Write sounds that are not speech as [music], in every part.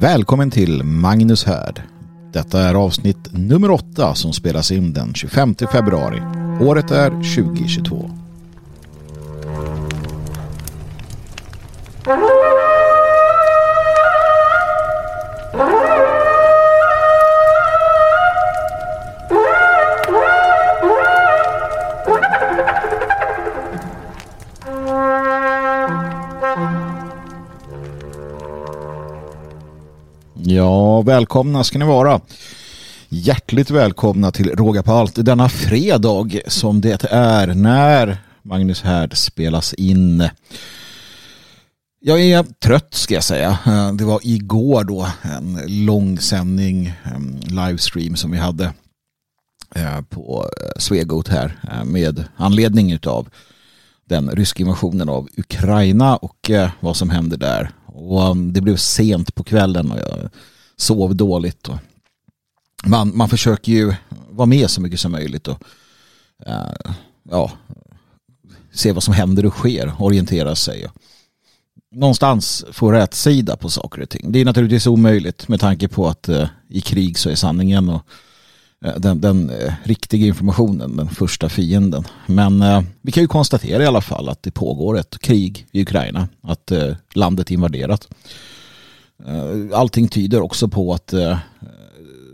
Välkommen till Magnus Härd. Detta är avsnitt nummer åtta som spelas in den 25 februari. Året är 2022. Välkomna ska ni vara. Hjärtligt välkomna till Råga på allt denna fredag som det är när Magnus Härd spelas in. Jag är trött ska jag säga. Det var igår då en lång sändning, livestream som vi hade eh, på Svegot här eh, med anledning av den ryska invasionen av Ukraina och eh, vad som hände där och um, det blev sent på kvällen och jag sov dåligt. Och man, man försöker ju vara med så mycket som möjligt och uh, ja, se vad som händer och sker, orientera sig. Och någonstans få rätt sida på saker och ting. Det är naturligtvis omöjligt med tanke på att uh, i krig så är sanningen och uh, den, den riktiga informationen den första fienden. Men vi kan ju konstatera i alla fall att det pågår ett krig i Ukraina. Att landet är invaderat. Eh, allting tyder också på att eh,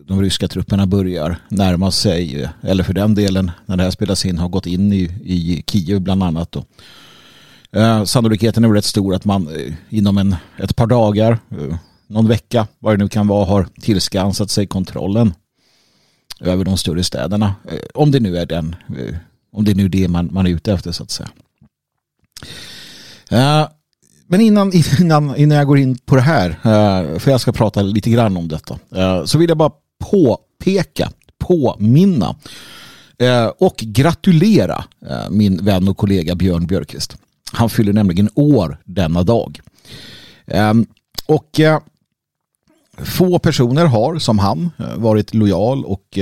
de ryska trupperna börjar närma sig, eh, eller för den delen när det här spelas in har gått in i, i Kiev bland annat. Då. sannolikheten är rätt stor att man inom en, ett par dagar, någon vecka, vad det nu kan vara, har tillskansat sig kontrollen över de större städerna. Om det nu är den, om det är det man, man är ute efter så att säga. Men innan, [laughs] innan, innan jag går in på det här, eh, för jag ska prata lite grann om detta, eh, så vill jag bara påpeka, påminna eh, och gratulera min vän och kollega Björn Björkqvist. Han fyller nämligen år denna dag. Ehm, och få personer har som han varit lojal och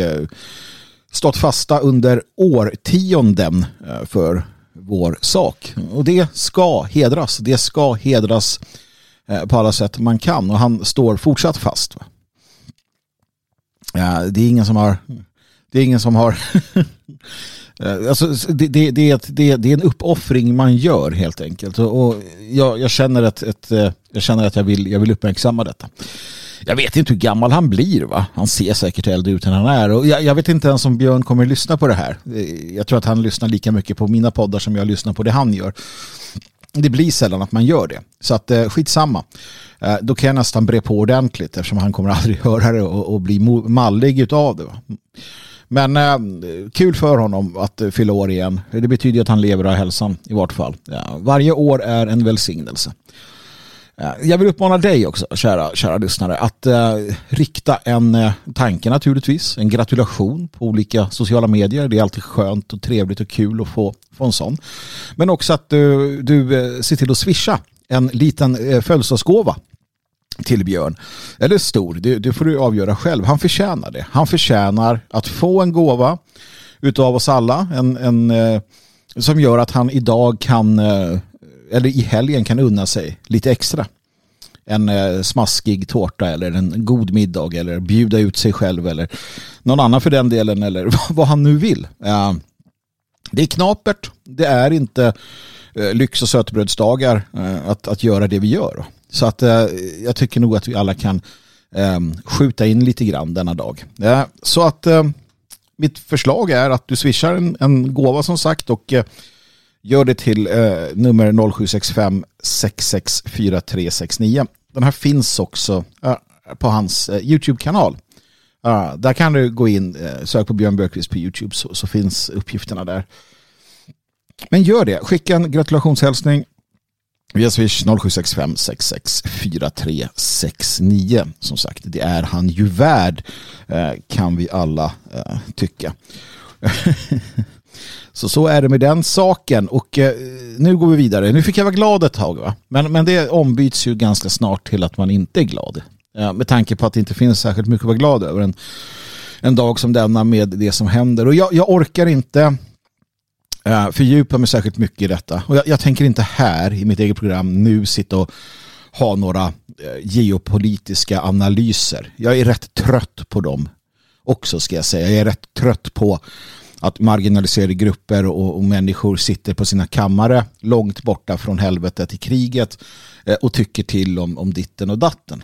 stått fasta under årtionden för vår sak. Och det ska hedras. Det ska hedras eh, på alla sätt man kan. Och han står fortsatt fast. Det är ingen som har det är ingen som har [laughs] eh, alltså, det, det, det, är ett, det, det är en uppoffring man gör helt enkelt. Och jag, jag känner, ett, ett, eh, jag, känner att jag vill, jag vill uppmärksamma detta. Jag vet inte hur gammal han blir va? Han ser säkert äldre ut än han är. Och jag, jag, vet inte ens om Björn kommer att lyssna på det här. Eh, jag tror att han lyssnar lika mycket på mina poddar som jag lyssnar på det han gör. Det blir sällan att man gör det. Så att eh, skitsamma. Eh, då kan jag nästan bre på ordentligt eftersom han kommer aldrig [laughs] höra det och, och bli mallig utav det. Va? Men eh, kul för honom att fylla år igen. Det betyder att han lever av hälsan i vart fall. Ja, varje år är en välsignelse. Eh, jag vill uppmana dig också, kära, kära lyssnare, att eh, rikta en eh, tanke naturligtvis, en gratulation på olika sociala medier. Det är alltid skönt och trevligt och kul att få, få en sån. Men också att du, du eh, ser till att swisha en liten eh, födelsedagsgåva till Björn. Eller stor, det, det får du avgöra själv. Han förtjänar det. Han förtjänar att få en gåva utav oss alla. En, en, eh, som gör att han idag kan eh, eller i helgen kan unna sig lite extra. En eh, smaskig tårta eller en god middag eller bjuda ut sig själv eller någon annan för den delen eller [laughs] vad han nu vill. Eh, det är knapert. Det är inte eh, lyx och sötbrödsdagar eh, att, att göra det vi gör. Så att eh, jag tycker nog att vi alla kan ehm, skjuta in lite grann denna dag. så att eh, mitt förslag är att du swishar en, en gåva som sagt och Gör det till eh, nummer 0765 664369. Den här finns också eh, på hans eh, YouTube-kanal. Uh, där kan du gå in, eh, sök på Björn Björkqvist på YouTube så, så, finns uppgifterna där. Men gör det, skicka en gratulationshälsning via swish 0765 664369. Som sagt, det är han ju värd eh, kan vi alla tycka. [laughs] Så så är det med den saken. Och eh, nu går vi vidare. Nu fick jag vara glad ett tag. Va? Men, men det ombyts ju ganska snart till att man inte är glad. Ja, med tanke på att det inte finns särskilt mycket att vara glad över en, en dag som denna med det som händer. Och jag, jag orkar inte eh, fördjupa mig särskilt mycket i detta. Och jag, jag, tänker inte här i mitt eget program nu sitta och ha några eh, geopolitiska analyser. Jag är rätt trött på dem också ska jag säga. Jag är rätt trött på att marginaliserade grupper och, och, människor sitter på sina kammare långt borta från helvetet i kriget eh, och tycker till om, om ditten och datten.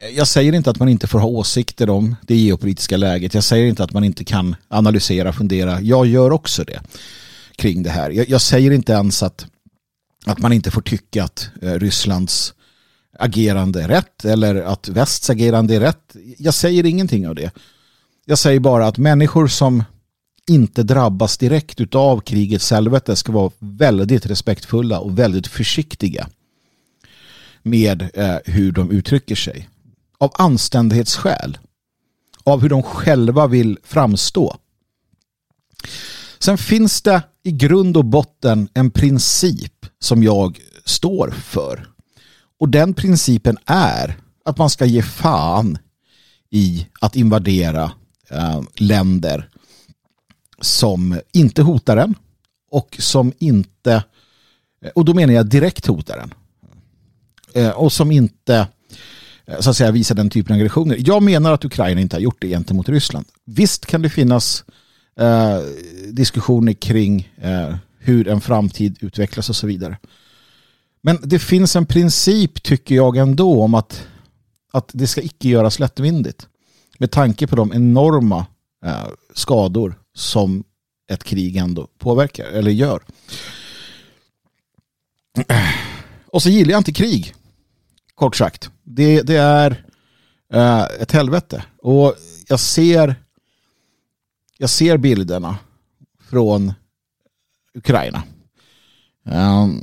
Eh, jag säger inte att man inte får ha åsikter om det geopolitiska läget. Jag säger inte att man inte kan analysera, fundera. Jag gör också det kring det här. Jag, jag säger inte ens att, att man inte får tycka att eh, Rysslands agerande är rätt eller att västs agerande är rätt. Jag säger ingenting av det. Jag säger bara att människor som inte drabbas direkt av krigets helvete ska vara väldigt respektfulla och väldigt försiktiga med eh, hur de uttrycker sig. Av anständighetsskäl. Av hur de själva vill framstå. Sen finns det i grund och botten en princip som jag står för. Och den principen är att man ska ge fan i att invadera eh, länder som inte hotar en och som inte, eh, och då menar jag direkt hotar en. Eh, och som inte eh, så att säga visar den typen av aggressioner. Jag menar att Ukraina inte har gjort det gentemot Ryssland. Visst kan det finnas eh, diskussioner kring eh, hur en framtid utvecklas och så vidare. Men det finns en princip tycker jag ändå om att, att det ska icke göras lättvindigt. Med tanke på de enorma eh, skador som ett krig ändå påverkar eller gör. Och så gillar jag inte krig. Kort sagt. Det, det är eh, ett helvete. Och jag ser jag ser bilderna från Ukraina. Um,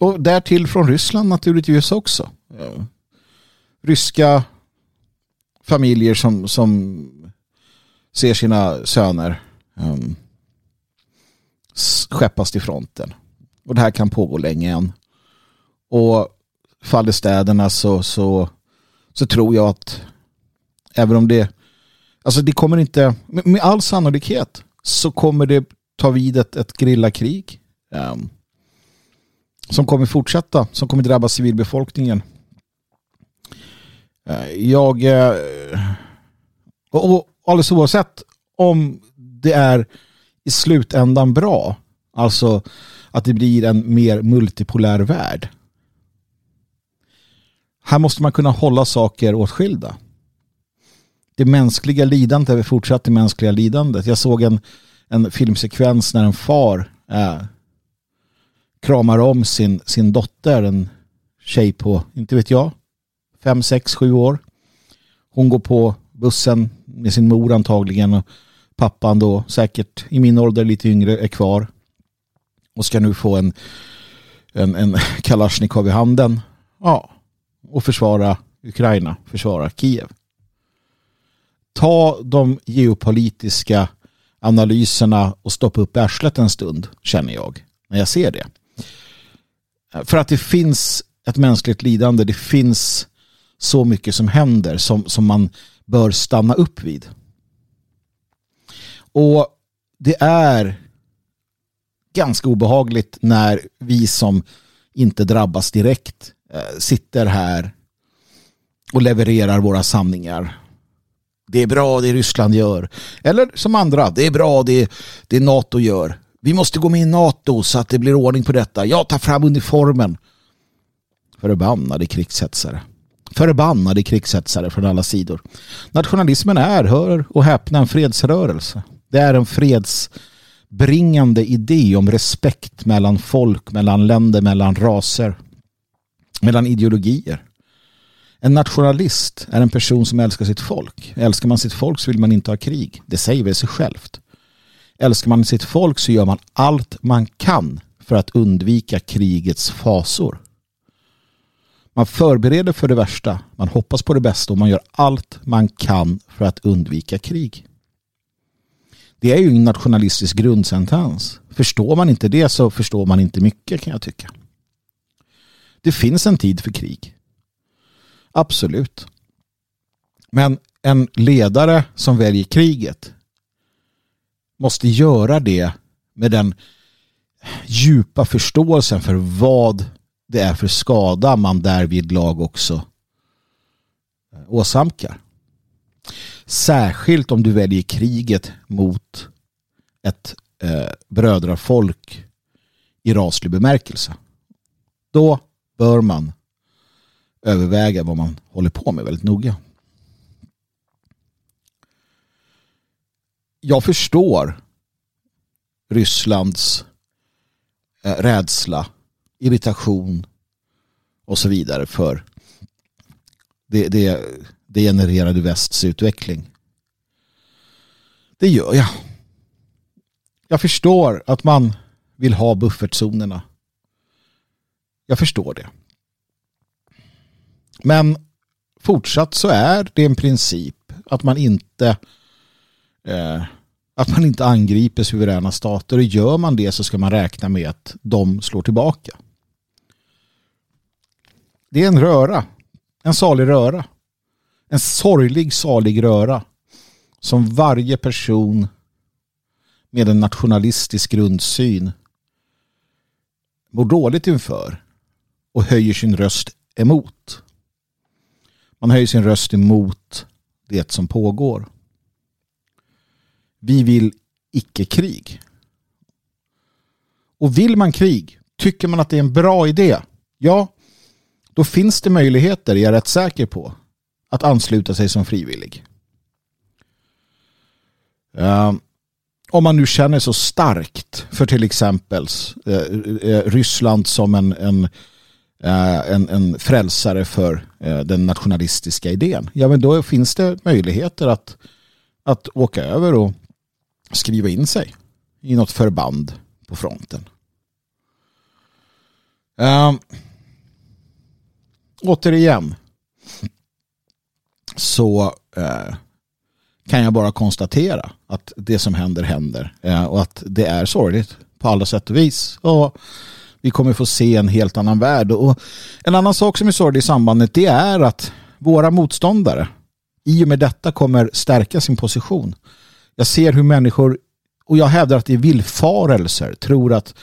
och därtill från Ryssland naturligtvis också. Uh, ryska familjer som, som ser sina söner um, skeppas till fronten. Och det här kan pågå länge än. Och faller städerna så, så, så tror jag att även om det alltså det kommer inte med, med all sannolikhet så kommer det ta vid ett, ett grillakrig um, som kommer fortsätta, som kommer drabba civilbefolkningen. Uh, jag uh, och, och alldeles oavsett om det är i slutändan bra. Alltså att det blir en mer multipolär värld. Här måste man kunna hålla saker åtskilda. Det mänskliga lidandet är fortsatt det mänskliga lidandet. Jag såg en, en filmsekvens när en far äh, kramar om sin, sin dotter, en tjej på, inte vet jag, fem, sex, sju år. Hon går på bussen med sin mor antagligen och pappan då säkert i min ålder lite yngre är kvar och ska nu få en, en, en [laughs] Kalashnikov i handen ja, och försvara Ukraina, försvara Kiev. Ta de geopolitiska analyserna och stoppa upp arslet en stund känner jag när jag ser det. För att det finns ett mänskligt lidande, det finns så mycket som händer som, som man bör stanna upp vid. Och det är ganska obehagligt när vi som inte drabbas direkt eh, sitter här och levererar våra sanningar. Det är bra det Ryssland gör. Eller som andra, det är bra det, det NATO gör. Vi måste gå med i NATO så att det blir ordning på detta. Jag tar fram uniformen. Förbannade krigshetsare. Förbannade krigshetsare från alla sidor. Nationalismen är, hör och häpna, en fredsrörelse. Det är en fredsbringande idé om respekt mellan folk, mellan länder, mellan raser, mellan ideologier. En nationalist är en person som älskar sitt folk. Älskar man sitt folk så vill man inte ha krig. Det säger väl sig självt. Älskar man sitt folk så gör man allt man kan för att undvika krigets fasor. Man förbereder för det värsta, man hoppas på det bästa och man gör allt man kan för att undvika krig. Det är ju en nationalistisk grundsentens. Förstår man inte det så förstår man inte mycket kan jag tycka. Det finns en tid för krig. Absolut. Men en ledare som väljer kriget måste göra det med den djupa förståelsen för vad det är för skada man därvid lag också åsamkar. Särskilt om du väljer kriget mot ett eh, brödrafolk i raslig bemärkelse. Då bör man överväga vad man håller på med väldigt noga. Jag förstår Rysslands eh, rädsla, irritation och så vidare för det, det, det genererade västs utveckling. Det gör jag. Jag förstår att man vill ha buffertzonerna. Jag förstår det. Men fortsatt så är det en princip att man inte eh, att man inte angriper suveräna stater och gör man det så ska man räkna med att de slår tillbaka. Det är en röra. En salig röra. En sorglig salig röra som varje person med en nationalistisk grundsyn mår dåligt inför och höjer sin röst emot. Man höjer sin röst emot det som pågår. Vi vill icke-krig. Och vill man krig, tycker man att det är en bra idé, ja, då finns det möjligheter, jag är rätt säker på, att ansluta sig som frivillig. Ehm, om man nu känner så starkt för till exempel eh, eh, Ryssland som en, en, eh, en, en frälsare för den nationalistiska idén, ja men då finns det möjligheter att, att åka över och skriva in sig i något förband på fronten. Ehm, återigen så eh, kan jag bara konstatera att det som händer händer eh, och att det är sorgligt på alla sätt och vis. Och vi kommer få se en helt annan värld. Och en annan sak som är sorglig i sambandet det är att våra motståndare i och med detta kommer stärka sin position. Jag ser hur människor, och jag hävdar att det är villfarelser, tror att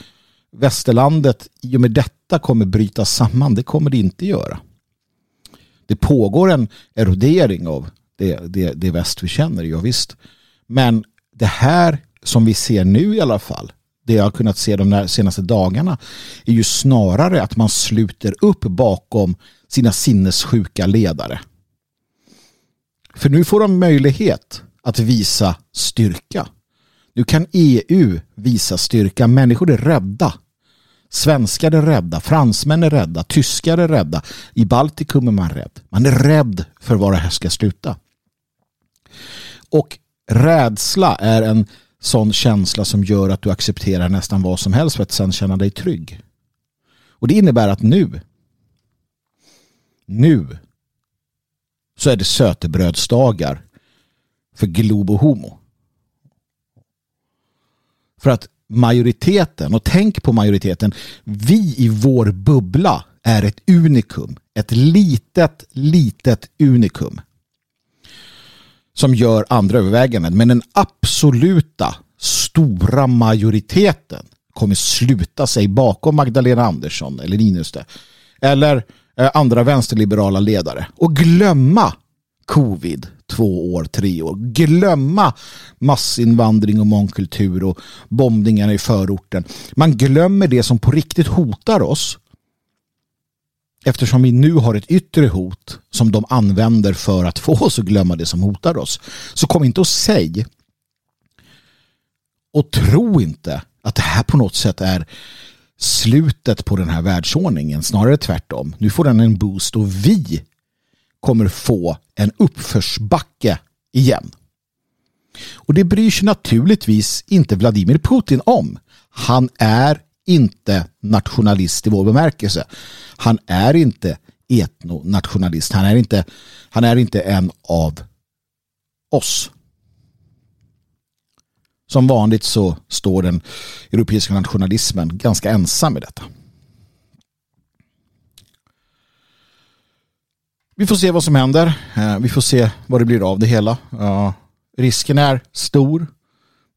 västerlandet i och med detta kommer bryta samman. Det kommer det inte göra. Det pågår en erodering av det, det, det väst vi känner, ja visst. Men det här som vi ser nu i alla fall, det jag har kunnat se de senaste dagarna, är ju snarare att man sluter upp bakom sina sinnessjuka ledare. För nu får de möjlighet att visa styrka. Nu kan EU visa styrka. Människor är rädda. Svenskar är rädda, fransmän är rädda, tyskar är rädda. I Baltikum är man rädd. Man är rädd för var det här ska sluta. Och rädsla är en sån känsla som gör att du accepterar nästan vad som helst för att sen känna dig trygg. Och det innebär att nu nu så är det sötebrödsdagar för Globo Homo. För att majoriteten, och tänk på majoriteten, vi i vår bubbla är ett unikum. Ett litet, litet unikum. Som gör andra överväganden. Men den absoluta stora majoriteten kommer sluta sig bakom Magdalena Andersson eller Ninuste. Eller eh, andra vänsterliberala ledare och glömma covid två år, tre år. Glömma massinvandring och mångkultur och bombningarna i förorten. Man glömmer det som på riktigt hotar oss eftersom vi nu har ett yttre hot som de använder för att få oss att glömma det som hotar oss. Så kom inte och säg och tro inte att det här på något sätt är slutet på den här världsordningen. Snarare tvärtom. Nu får den en boost och vi kommer få en uppförsbacke igen. Och det bryr sig naturligtvis inte Vladimir Putin om. Han är inte nationalist i vår bemärkelse. Han är inte etnonationalist. Han är inte, han är inte en av oss. Som vanligt så står den europeiska nationalismen ganska ensam i detta. Vi får se vad som händer. Eh, vi får se vad det blir av det hela. Risken är stor.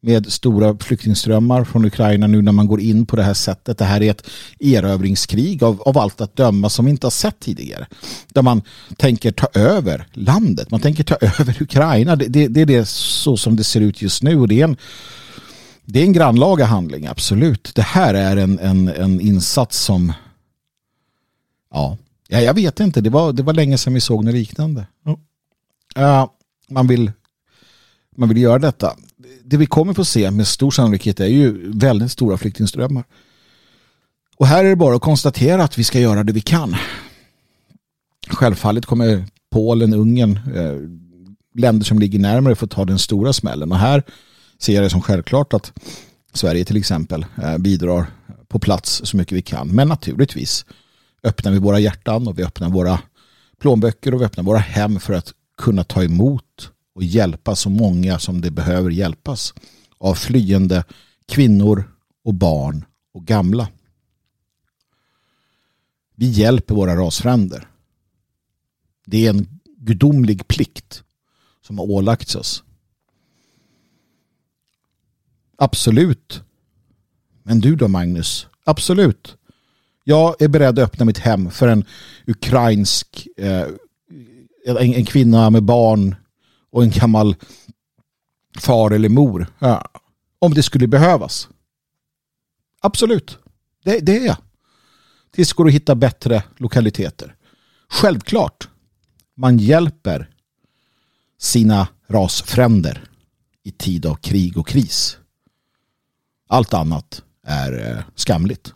med stora flyktingströmmar från Ukraina nu när man går in på det här sättet. Det här är ett erövringskrig av, av allt att döma som vi inte har sett tidigare. Där man tänker ta över landet. Man tänker ta [laughs] över Ukraina. Det, det, det är det så som det ser ut just nu och det är en, det är en grannlaga handling, absolut. Det här är en, en, en insats som ja, jag vet inte. Det var, det var länge sedan vi såg något liknande. Uh, man vill man vill göra detta det vi kommer få se med stor sannolikhet är ju väldigt stora flyktingströmmar. Och här är det bara att konstatera att vi ska göra det vi kan. Självfallet kommer Polen, Ungern, eh, länder som ligger närmare få ta den stora smällen. Och här ser jag det som självklart att Sverige till exempel eh, bidrar på plats så mycket vi kan. Men naturligtvis öppnar vi våra hjärtan och vi öppnar våra plånböcker och vi öppnar våra hem för att kunna ta emot och hjälpa så många som det behöver hjälpas av flyende kvinnor och barn och gamla. Vi hjälper våra rasfränder. Det är en gudomlig plikt som har ålagts oss. Absolut. Men du då Magnus? Absolut. Jag är beredd att öppna mitt hem för en ukrainsk eh, en, en kvinna med barn och en gammal far eller mor. Ja. Om det skulle behövas. Absolut. Det, det är jag. Tills går att hitta bättre lokaliteter. Självklart. Man hjälper sina rasfränder i tid av krig och kris. Allt annat är eh, skamligt.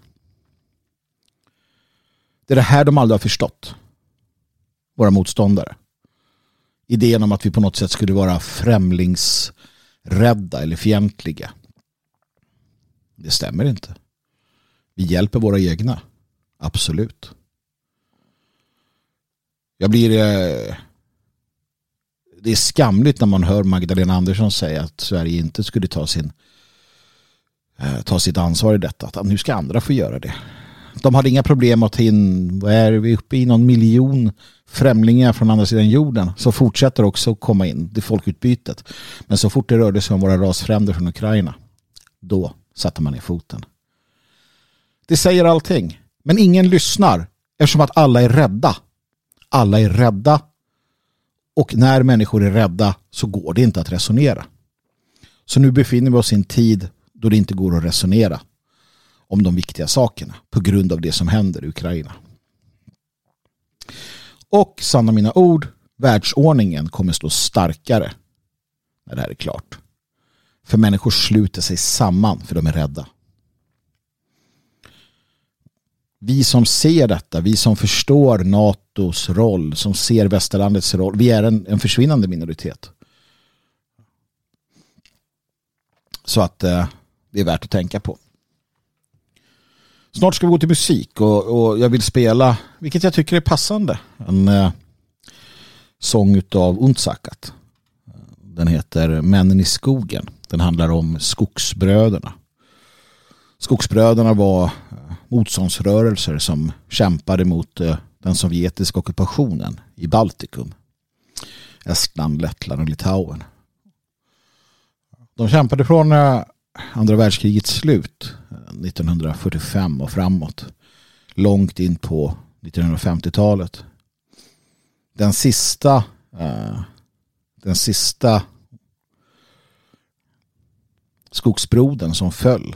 Det är det här de aldrig har förstått. Våra motståndare idén om att vi på något sätt skulle vara främlingsrädda eller fientliga. Det stämmer inte. Vi hjälper våra egna. Absolut. Jag blir... Eh, det är skamligt när man hör Magdalena Andersson säga att Sverige inte skulle ta sin eh, ta sitt ansvar i detta. Att nu ska andra få göra det. De hade inga problem att ta in, vad är vi uppe i, någon miljon främlingar från andra sidan jorden som fortsätter också att komma in, det folkutbytet. Men så fort det rörde sig om våra rasfränder från Ukraina, då satte man i foten. Det säger allting. Men ingen lyssnar eftersom att alla är rädda. Alla är rädda och när människor är rädda så går det inte att resonera. Så nu befinner vi oss i en tid då det inte går att resonera om de viktiga sakerna på grund av det som händer i Ukraina. Och sanna mina ord, världsordningen kommer stå starkare när det här är klart. För människor sluter sig samman för de är rädda. Vi som ser detta, vi som förstår NATOs roll, som ser västerlandets roll, vi är en, en försvinnande minoritet. Så att eh, det är värt att tänka på. Snart ska vi gå till musik och, och jag vill spela, vilket jag tycker är passande, en eh, sång av Untsakat. Den heter Männen i skogen. Den handlar om skogsbröderna. Skogsbröderna var eh, motståndsrörelser som kämpade mot eh, den sovjetiska ockupationen i Baltikum. Estland, Lettland och Litauen. De kämpade från eh, andra världskrigets slut 1945 och framåt. Långt in på 1950-talet. Den sista eh, den sista skogsbroden som föll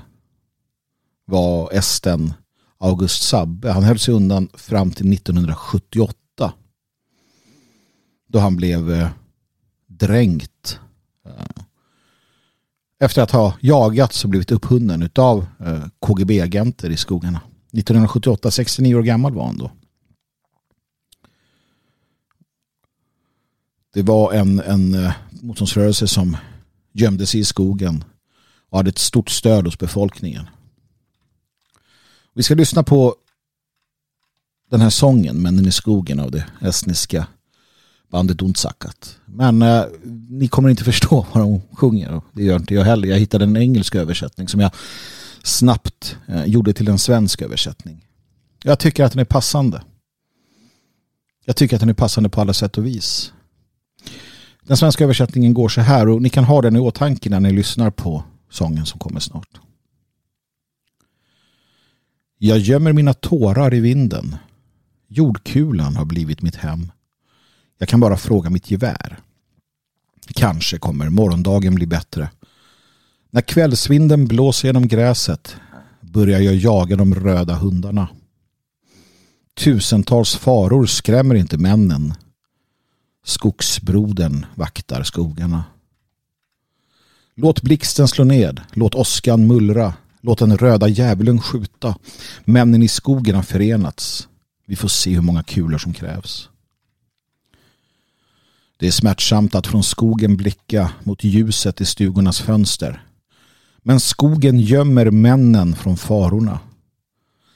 var esten August Sabbe. Han höll sig undan fram till 1978 då han blev eh, dränkt eh, efter att ha jagats och blivit upphunnen av eh, KGB-agenter i skogarna. 1978, 69 år gammal var han då. Det var en, en eh, motståndsrörelse som gömde sig i skogen och hade ett stort stöd hos befolkningen. Vi ska lyssna på den här sången, Männen i skogen av det estniska bandet Ontsakat. Men eh, ni kommer inte förstå vad de sjunger och det gör inte jag heller. Jag hittade en engelsk översättning som jag snabbt eh, gjorde till en svensk översättning. Jag tycker att den är passande. Jag tycker att den är passande på alla sätt och vis. Den svenska översättningen går så här och ni kan ha den i åtanke när ni lyssnar på sången som kommer snart. Jag gömmer mina tårar i vinden. Jordkulan har blivit mitt hem. Jag kan bara fråga mitt gevär. Kanske kommer morgondagen bli bättre. När kvällsvinden blåser genom gräset börjar jag jaga de röda hundarna. Tusentals faror skrämmer inte männen. Skogsbroden vaktar skogarna. Låt blixten slå ned, låt åskan mullra, låt den röda djävulen skjuta. Männen i skogen har förenats. Vi får se hur många kulor som krävs. Det är smärtsamt att från skogen blicka mot ljuset i stugornas fönster. Men skogen gömmer männen från farorna.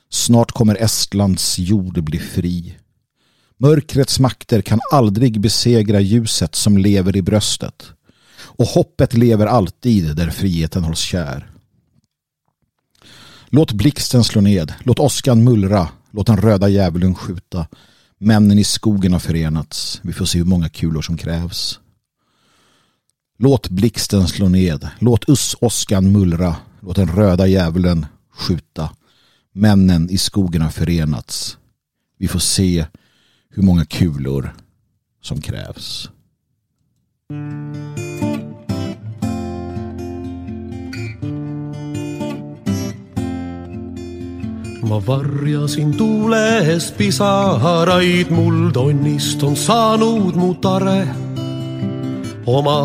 Snart kommer Estlands jord bli fri. Mörkrets makter kan aldrig besegra ljuset som lever i bröstet. Och hoppet lever alltid där friheten hålls kär. Låt blixten slå ned, låt åskan mullra, låt den röda djävulen skjuta. Männen i skogen har förenats. Vi får se hur många kulor som krävs. Låt blixten slå ned. Låt åskan mullra. Låt den röda djävulen skjuta. Männen i skogen har förenats. Vi får se hur många kulor som krävs. Ma varjasin tuule eest pisaraid, mul tonnist on saanud mu tare. oma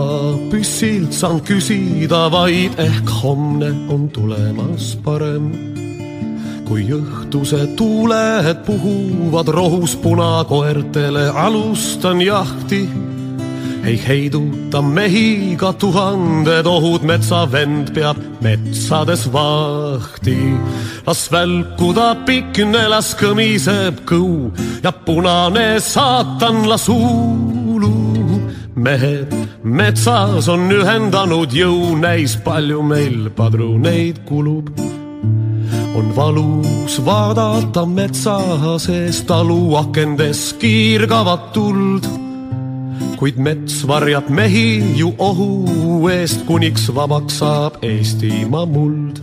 püssilt saan küsida vaid, ehk homne on tulemas parem. kui õhtused tuuled puhuvad rohus punakoertele, alustan jahti ei heiduta mehi ka tuhanded ohud, metsavend peab metsades vahti. las välkuda pikne, las kõmiseb kõu ja punane saatan las huulu. mehed metsas on ühendanud jõu, näis palju meil padruneid kulub on valus vaadata metsa sees taluakendes kiirgavat tuld kuid mets varjab mehi ju ohu eest, kuniks vabaks saab Eestimaa muld.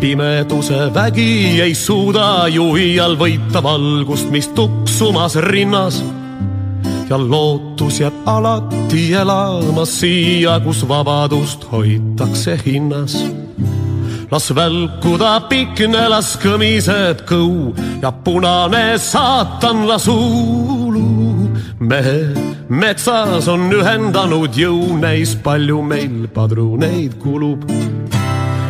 pimeduse vägi ei suuda ju iial võita valgust, mis tuksumas rinnas ja lootus jääb alati elama siia, kus vabadust hoitakse hinnas. las välkuda pikne, las kõmiseb kõu ja punane saatan las huulu mehed metsas on ühendanud jõu, näis palju meil padruneid kulub.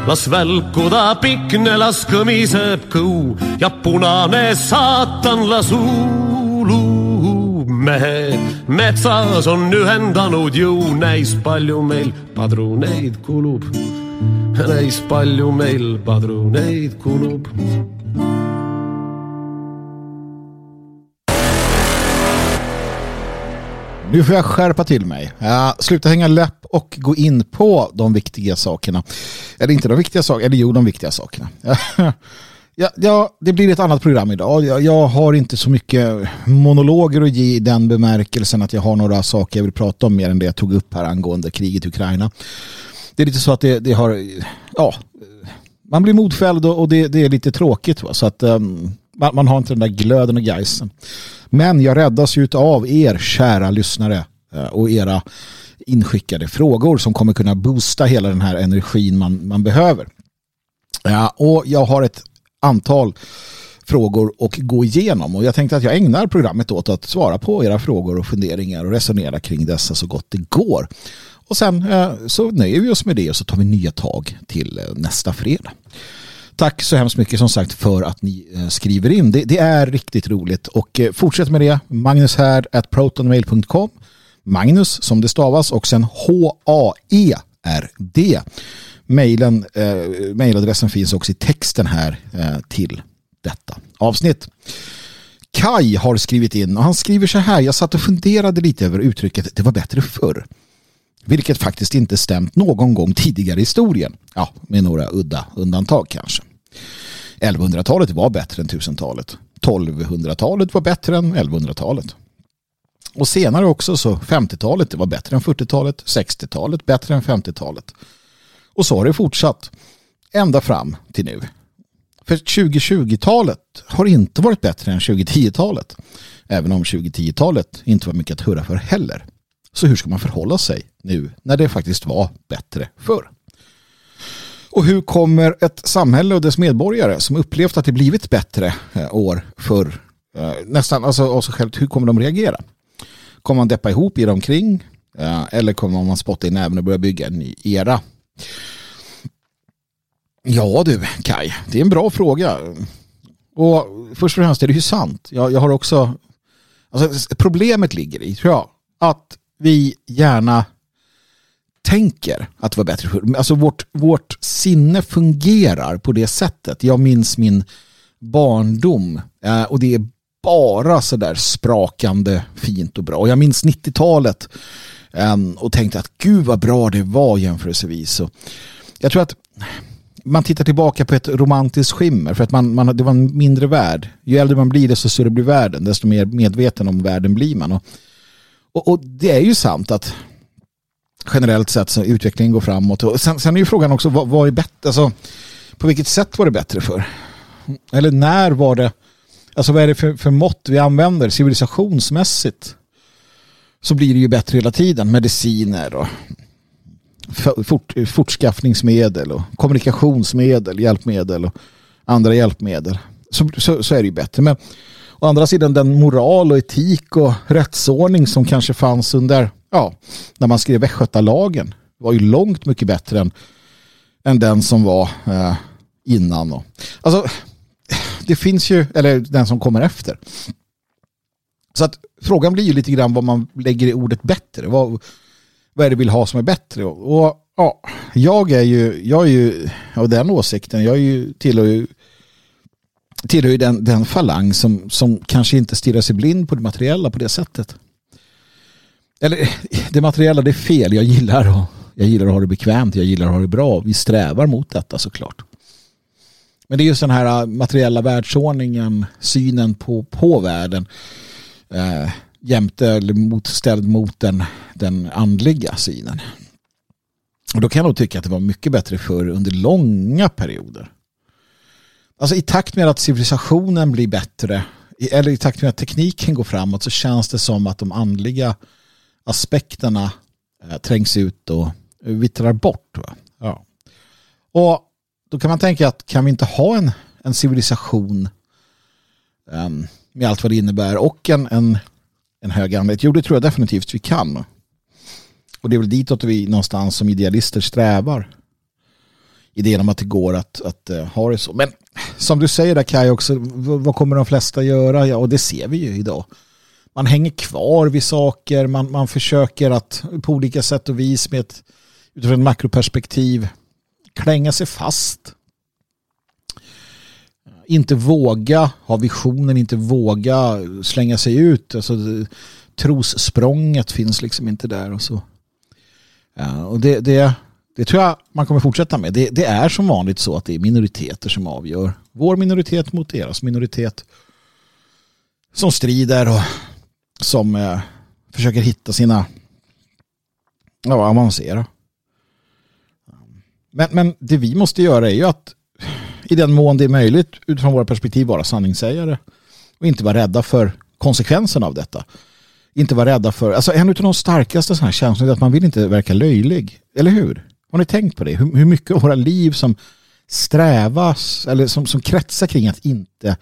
las välkuda pikne, las kõmiseb kõu ja punane saatan las huulub. mehed metsas on ühendanud jõu, näis palju meil padruneid kulub. näis palju meil padruneid kulub Nu får jag skärpa till mig. Uh, sluta hänga läpp och gå in på de viktiga sakerna. Eller inte de viktiga sakerna, eller jo de viktiga sakerna. [laughs] Ja, ja, det blir ett annat program idag. Jag, jag, har inte så mycket monologer att ge i den bemärkelsen att jag har några saker jag vill prata om mer än det jag tog upp här angående kriget i Ukraina. Det är lite så att det, det har, ja, man blir modfälld och det, det är lite tråkigt. Va? Så att um, man, man, har inte den där glöden och geisen. Men jag räddas ju av er kära lyssnare eh, och era inskickade frågor som kommer kunna boosta hela den här energin man, man behöver. Ja, och jag har ett antal frågor att gå igenom och jag tänkte att jag ägnar programmet åt att svara på era frågor och funderingar och resonera kring dessa så gott det går. Och sen eh, så nöjer vi oss med det och så tar vi nya tag till eh, nästa fredag. Tack så hemskt mycket som sagt för att ni eh, skriver in. Det, det är riktigt roligt och eh, fortsätt med det. Magnus här at protonmail.com Magnus som det stavas och sen H-A-E-R-D. Mailen, eh, mailadressen finns också i texten här eh, till detta avsnitt. Kai har skrivit in och han skriver så här. Jag satt och funderade lite över uttrycket det var bättre förr. Vilket faktiskt inte stämt någon gång tidigare i historien. Ja, med några udda undantag kanske. 1100-talet var bättre än 1000-talet. 1200-talet var bättre än 1100-talet. Och senare också så 50-talet var bättre än 40-talet. 60-talet bättre än 50-talet. Och så har det fortsatt ända fram till nu. För 2020-talet har inte varit bättre än 2010-talet. Även om 2010-talet inte var mycket att hurra för heller. Så hur ska man förhålla sig nu när det faktiskt var bättre förr? Och hur kommer ett samhälle och dess medborgare som upplevt att det blivit bättre eh, år förr eh, nästan alltså av sig självt, hur kommer de reagera? Kommer man deppa ihop, i omkring eh, eller kommer man spotta i näven och börja bygga en ny era? Ja du Kai, det är en bra fråga. Och först och främst är det ju sant. Jag, jag har också, alltså, problemet ligger i, tror jag, att vi gärna tänker att det var bättre förr. Alltså vårt, vårt sinne fungerar på det sättet. Jag minns min barndom eh, och det är bara sådär sprakande fint och bra. Och jag minns 90-talet ehm, och tänkte att gud vad bra det var jämförelsevis. Och jag tror att man tittar tillbaka på ett romantiskt skimmer för att man, man, det var en mindre värld. Ju äldre man blir desto större blir världen, desto mer medveten om världen blir man. Och, och, och det är ju sant att generellt sett så utvecklingen går framåt. Och sen, sen är ju frågan också, vad, vad är bättre? Alltså, på vilket sätt var det bättre för? Eller när var det? Alltså vad är det för, för mått vi använder civilisationsmässigt? Så blir det ju bättre hela tiden. Mediciner och fort, fortskaffningsmedel och kommunikationsmedel, hjälpmedel och andra hjälpmedel. Så, så, så är det ju bättre. Men å andra sidan den moral och etik och rättsordning som kanske fanns under ja, när man skrev Västgötalagen var ju långt mycket bättre än, än den som var eh, innan. Och, alltså, det finns ju, eller den som kommer efter. Så att frågan blir ju lite grann vad man lägger i ordet bättre. Vad, vad är det vi vill ha som är bättre? Och, och ja, jag är ju, jag är ju av den åsikten, jag är ju, tillhör ju tillhör ju den, den falang som, som kanske inte stirrar sig blind på det materiella på det sättet. Eller det materiella, det är fel. Jag gillar, att, jag gillar att ha det bekvämt, jag gillar att ha det bra. Vi strävar mot detta såklart. Men det är just den här äh, materiella världsordningen, synen på, på världen eh, jämte eller motställd mot den, den andliga synen. Och då kan jag nog tycka att det var mycket bättre förr under långa perioder. Alltså i takt med att civilisationen blir bättre eller i takt med att tekniken går framåt så känns det som att de andliga aspekterna eh, trängs ut och vittrar bort. Va? Ja. Och då kan man tänka att kan vi inte ha en, en civilisation um, med allt vad det innebär och en, en, en hög andlighet? Jo, det tror jag definitivt vi kan. Och det är väl ditåt vi någonstans som idealister strävar. Idén om att det går att, att uh, ha det så. Men som du säger där Kaj också, vad kommer de flesta göra? Ja, och det ser vi ju idag man hänger kvar vid saker, man, man försöker att på olika sätt och vis med ett, utifrån ett makroperspektiv klänga sig fast. Inte våga ha visionen, inte våga slänga sig ut. Alltså, trossprånget finns liksom inte där och så. Ja, och det, det, det tror jag man kommer fortsätta med. Det, det, är som vanligt så att det är minoriteter som avgör. Vår minoritet mot deras minoritet som strider och som eh, försöker hitta sina ja, avancera. Men, men det vi måste göra är ju att i den mån det är möjligt utifrån våra perspektiv vara sanningssägare och inte vara rädda för konsekvenserna av detta. Inte vara rädda för, alltså en av de starkaste sådana här känslorna är att man vill inte verka löjlig. Eller hur? Har ni tänkt på det? Hur, hur mycket av våra liv som strävas eller som, som kretsar kring att inte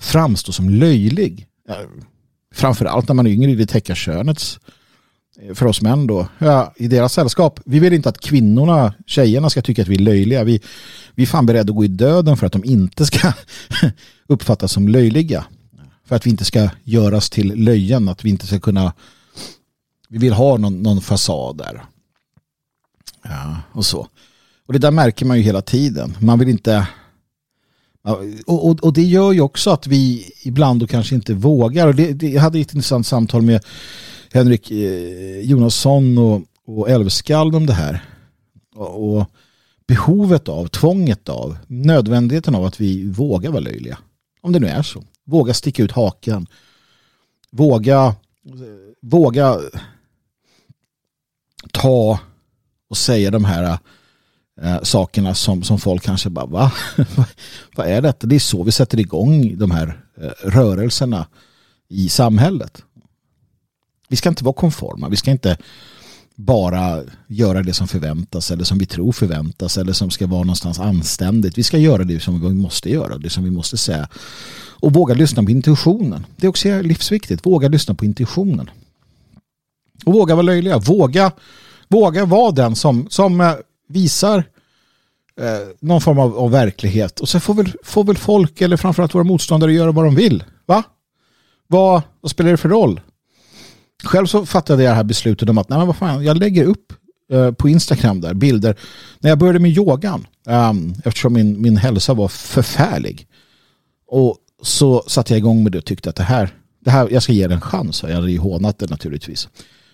framstå som löjlig framförallt när man är yngre i det täcka könets eh, för oss män då, ja, i deras sällskap. Vi vill inte att kvinnorna, tjejerna ska tycka att vi är löjliga. Vi, vi är fan beredda att gå i döden för att de inte ska [laughs] uppfattas som löjliga. För att vi inte ska göras till löjen, att vi inte ska kunna vi vill ha någon, någon fasad där. Ja, och så. Och det där märker man ju hela tiden. Man vill inte och, och, och, det gör ju också att vi ibland då kanske inte vågar. Och det, det, jag hade ett intressant samtal med Henrik eh, Jonasson och, och Älvskald om det här. Och, och, behovet av, tvånget av, nödvändigheten av att vi vågar vara löjliga. Om det nu är så. Våga sticka ut hakan. Våga, våga ta och säga de här eh, sakerna som, som folk kanske bara, va? [laughs] Vad är detta? Det är så vi sätter igång de här eh, rörelserna i samhället. Vi ska inte vara konforma. Vi ska inte bara göra det som förväntas eller som vi tror förväntas eller som ska vara någonstans anständigt. Vi ska göra det som vi måste göra, det som vi måste säga. Och våga lyssna på intuitionen. Det är också livsviktigt. Våga lyssna på intuitionen. Och våga vara löjliga. Våga, våga vara den som, som eh, visar eh, någon form av, av, verklighet. Och så får väl, får väl folk eller framförallt våra motståndare göra vad de vill. Va? Vad, vad spelar det för roll? Själv så fattade jag det här beslutet om att nej men vad fan, jag lägger upp eh, på Instagram där bilder när jag började med yogan eh, eftersom min, min hälsa var förfärlig. Och så satte jag igång med det och tyckte att det här, det här jag ska ge det en chans. Jag hade ju hånat det naturligtvis.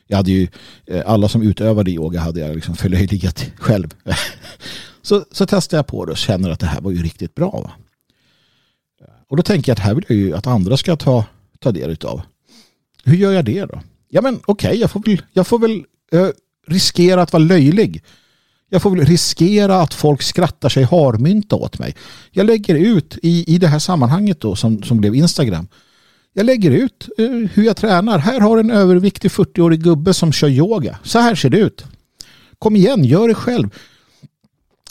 Jag hade ju, eh, alla som utövade yoga hade jag liksom förlöjligat själv. [laughs] så, så testade jag på det och känner att det här var ju riktigt bra. Va? Och då tänker jag att här vill jag ju att andra ska ta, ta del av. Hur gör jag det då? Ja men okej, okay, jag får väl, jag får väl eh, riskera att vara löjlig. Jag får väl riskera att folk skrattar sig harmynta åt mig. Jag lägger ut i, i det här sammanhanget då som, som blev Instagram. Jag lägger ut eh, hur jag tränar. Här har en överviktig 40-årig gubbe som kör yoga. Så här ser det ut. Kom igen, gör det själv.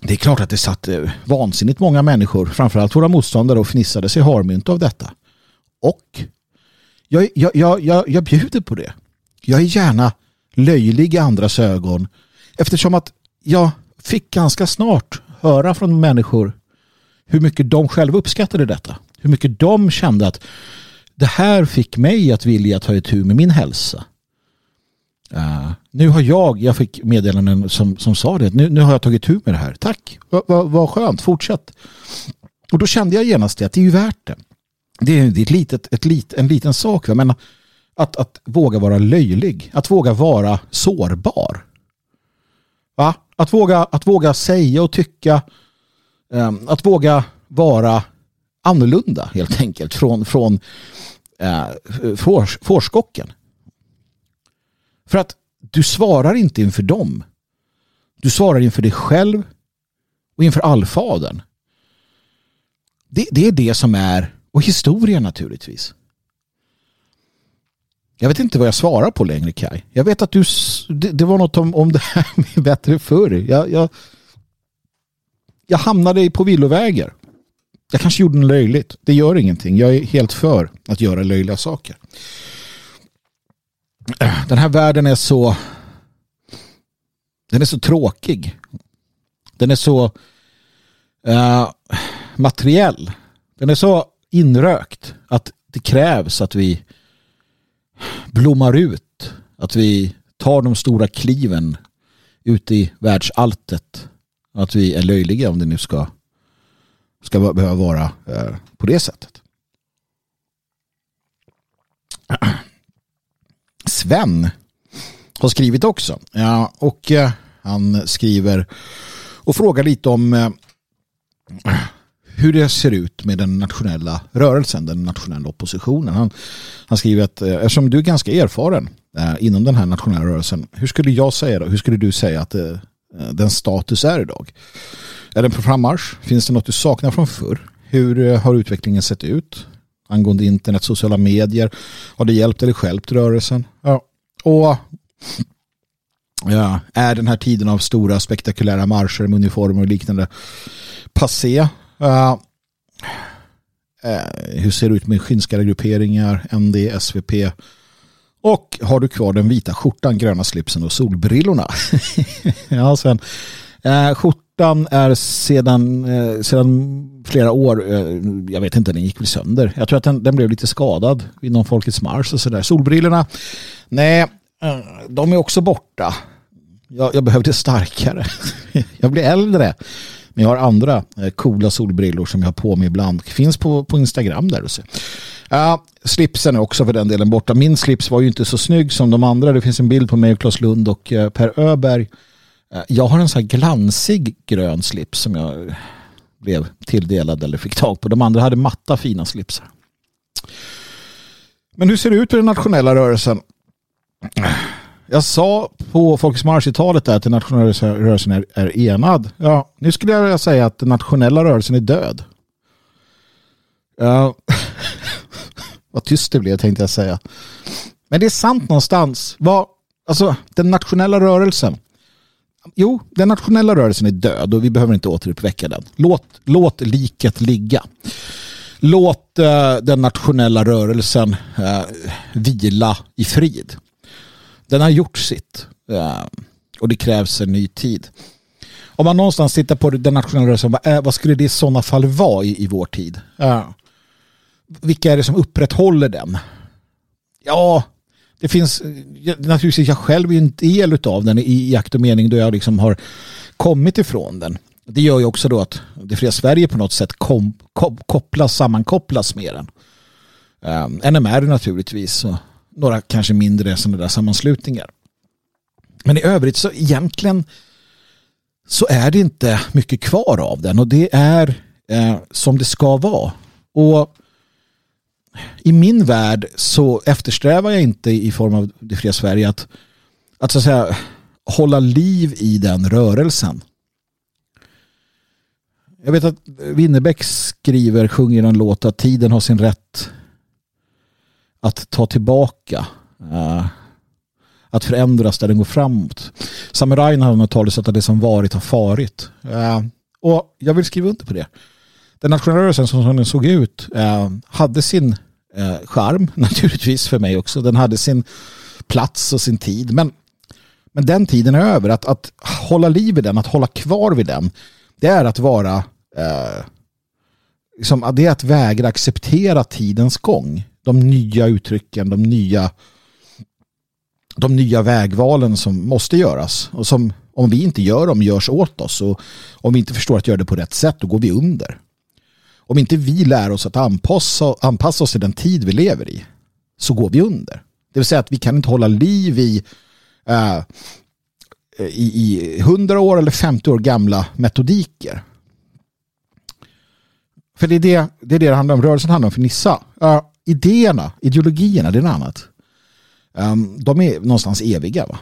Det är klart att det satt eh, vansinnigt många människor, framförallt våra motståndare, och fnissade sig harmynt av detta. Och jag, jag, jag, jag, jag bjuder på det. Jag är gärna löjlig i andras ögon eftersom att jag fick ganska snart höra från människor hur mycket de själva uppskattade detta. Hur mycket de kände att det här fick mig att vilja ta itu med min hälsa. Uh, nu har jag, jag fick meddelanden som, som sa det, nu, nu har jag tagit tur med det här. Tack, vad va, va skönt, fortsätt. Och då kände jag genast det, att det är ju värt det. Det är, det är ett litet, ett lit, en liten sak, men att, att våga vara löjlig, att våga vara sårbar. Va? Att, våga, att våga säga och tycka, um, att våga vara annorlunda helt enkelt från, från eh, fors, fårskocken. För att du svarar inte inför dem. Du svarar inför dig själv och inför allfadern. Det, det är det som är, och historien naturligtvis. Jag vet inte vad jag svarar på längre Kai. Jag vet att du, det, det var något om, om det här med [laughs] bättre förr. Jag, jag, jag hamnade på villovägar. Jag kanske gjorde något löjligt. Det gör ingenting. Jag är helt för att göra löjliga saker. Den här världen är så den är så tråkig. Den är så uh, materiell. Den är så inrökt att det krävs att vi blommar ut. Att vi tar de stora kliven ut i världsalltet. Att vi är löjliga om det nu ska, ska behöva vara eh, på det sättet. [clears throat] Sven har skrivit också. Ja, och eh, han skriver och frågar lite om eh, hur det ser ut med den nationella rörelsen, den nationella oppositionen. Han, han skriver att eftersom du är ganska erfaren inom den här nationella rörelsen, hur skulle jag säga då? Hur skulle du säga att den status är idag? Är den på frammarsch? Finns det något du saknar från förr? Hur eh, har utvecklingen sett ut? Angående internet, sociala medier. Har det hjälpt eller skälpt rörelsen? Ja. Och ja, är den här tiden av stora spektakulära marscher med uniformer och liknande passé? Uh, hur ser det ut med skinnskallagrupperingar, ND, SVP? Och har du kvar den vita skjortan, gröna slipsen och solbrillorna? [laughs] ja, sen. Eh, skjortan är sedan, eh, sedan flera år, eh, jag vet inte, den gick väl sönder. Jag tror att den, den blev lite skadad vid någon Folkets Mars och sådär. Solbrillorna, nej, eh, de är också borta. Jag, jag behövde starkare. [laughs] jag blir äldre. Men jag har andra eh, coola solbrillor som jag har på mig ibland. Finns på, på Instagram där. Och så. Uh, slipsen är också för den delen borta. Min slips var ju inte så snygg som de andra. Det finns en bild på mig och Claes Lund och eh, Per Öberg. Eh, jag har en sån här glansig grön slips som jag blev tilldelad eller fick tag på. De andra hade matta fina slipsar. Men hur ser det ut med den nationella rörelsen? Jag sa på Folkets Marsch-talet att den nationella rörelsen är, är enad. Ja, nu skulle jag vilja säga att den nationella rörelsen är död. Ja. [laughs] Vad tyst det blev tänkte jag säga. Men det är sant någonstans. Vad, alltså, den nationella rörelsen. Jo, den nationella rörelsen är död och vi behöver inte återuppväcka den. Låt, låt liket ligga. Låt uh, den nationella rörelsen uh, vila i frid. Den har gjort sitt. Uh, och det krävs en ny tid. Om man någonstans tittar på den nationella rörelsen, vad, vad skulle det i sådana fall vara i, i vår tid? vilka är det som upprätthåller den? Ja, det finns naturligtvis jag själv är en del av den i, akt och mening då jag liksom har kommit ifrån den. Det gör ju också då att det fria Sverige på något sätt kom, kom, kopplas, sammankopplas med den. Ehm, um, NMR naturligtvis och några kanske mindre sådana där sammanslutningar. Men i övrigt så egentligen så är det inte mycket kvar av den och det är eh, som det ska vara. Och i min värld så eftersträvar jag inte i form av det fria Sverige att, att så att säga hålla liv i den rörelsen. Jag vet att Winnerbäck skriver, sjunger en låt att tiden har sin rätt att ta tillbaka. Uh, att förändras där den går framåt. Samurajen har något talesätt att det som varit har farit. Uh, och jag vill skriva under på det. Den nationella rörelsen som den såg ut uh, hade sin eh, charm [laughs] naturligtvis för mig också. Den hade sin plats och sin tid. Men, men den tiden är över. Att, att hålla liv i den, att hålla kvar vid den, det är att vara eh, liksom, det är att vägra acceptera tidens gång. De nya uttrycken, de nya de nya vägvalen som måste göras och som om vi inte gör dem görs åt oss och om vi inte förstår att göra det på rätt sätt då går vi under om inte vi lär oss att anpassa, anpassa oss till den tid vi lever i så går vi under. Det vill säga att vi kan inte hålla liv i, eh, i, i 100 år eller 50 år gamla metodiker. För det är det det, är det, det handlar om. Rörelsen handlar om för Nissa. Uh, idéerna, ideologierna, det är något annat. Um, de är någonstans eviga. Va?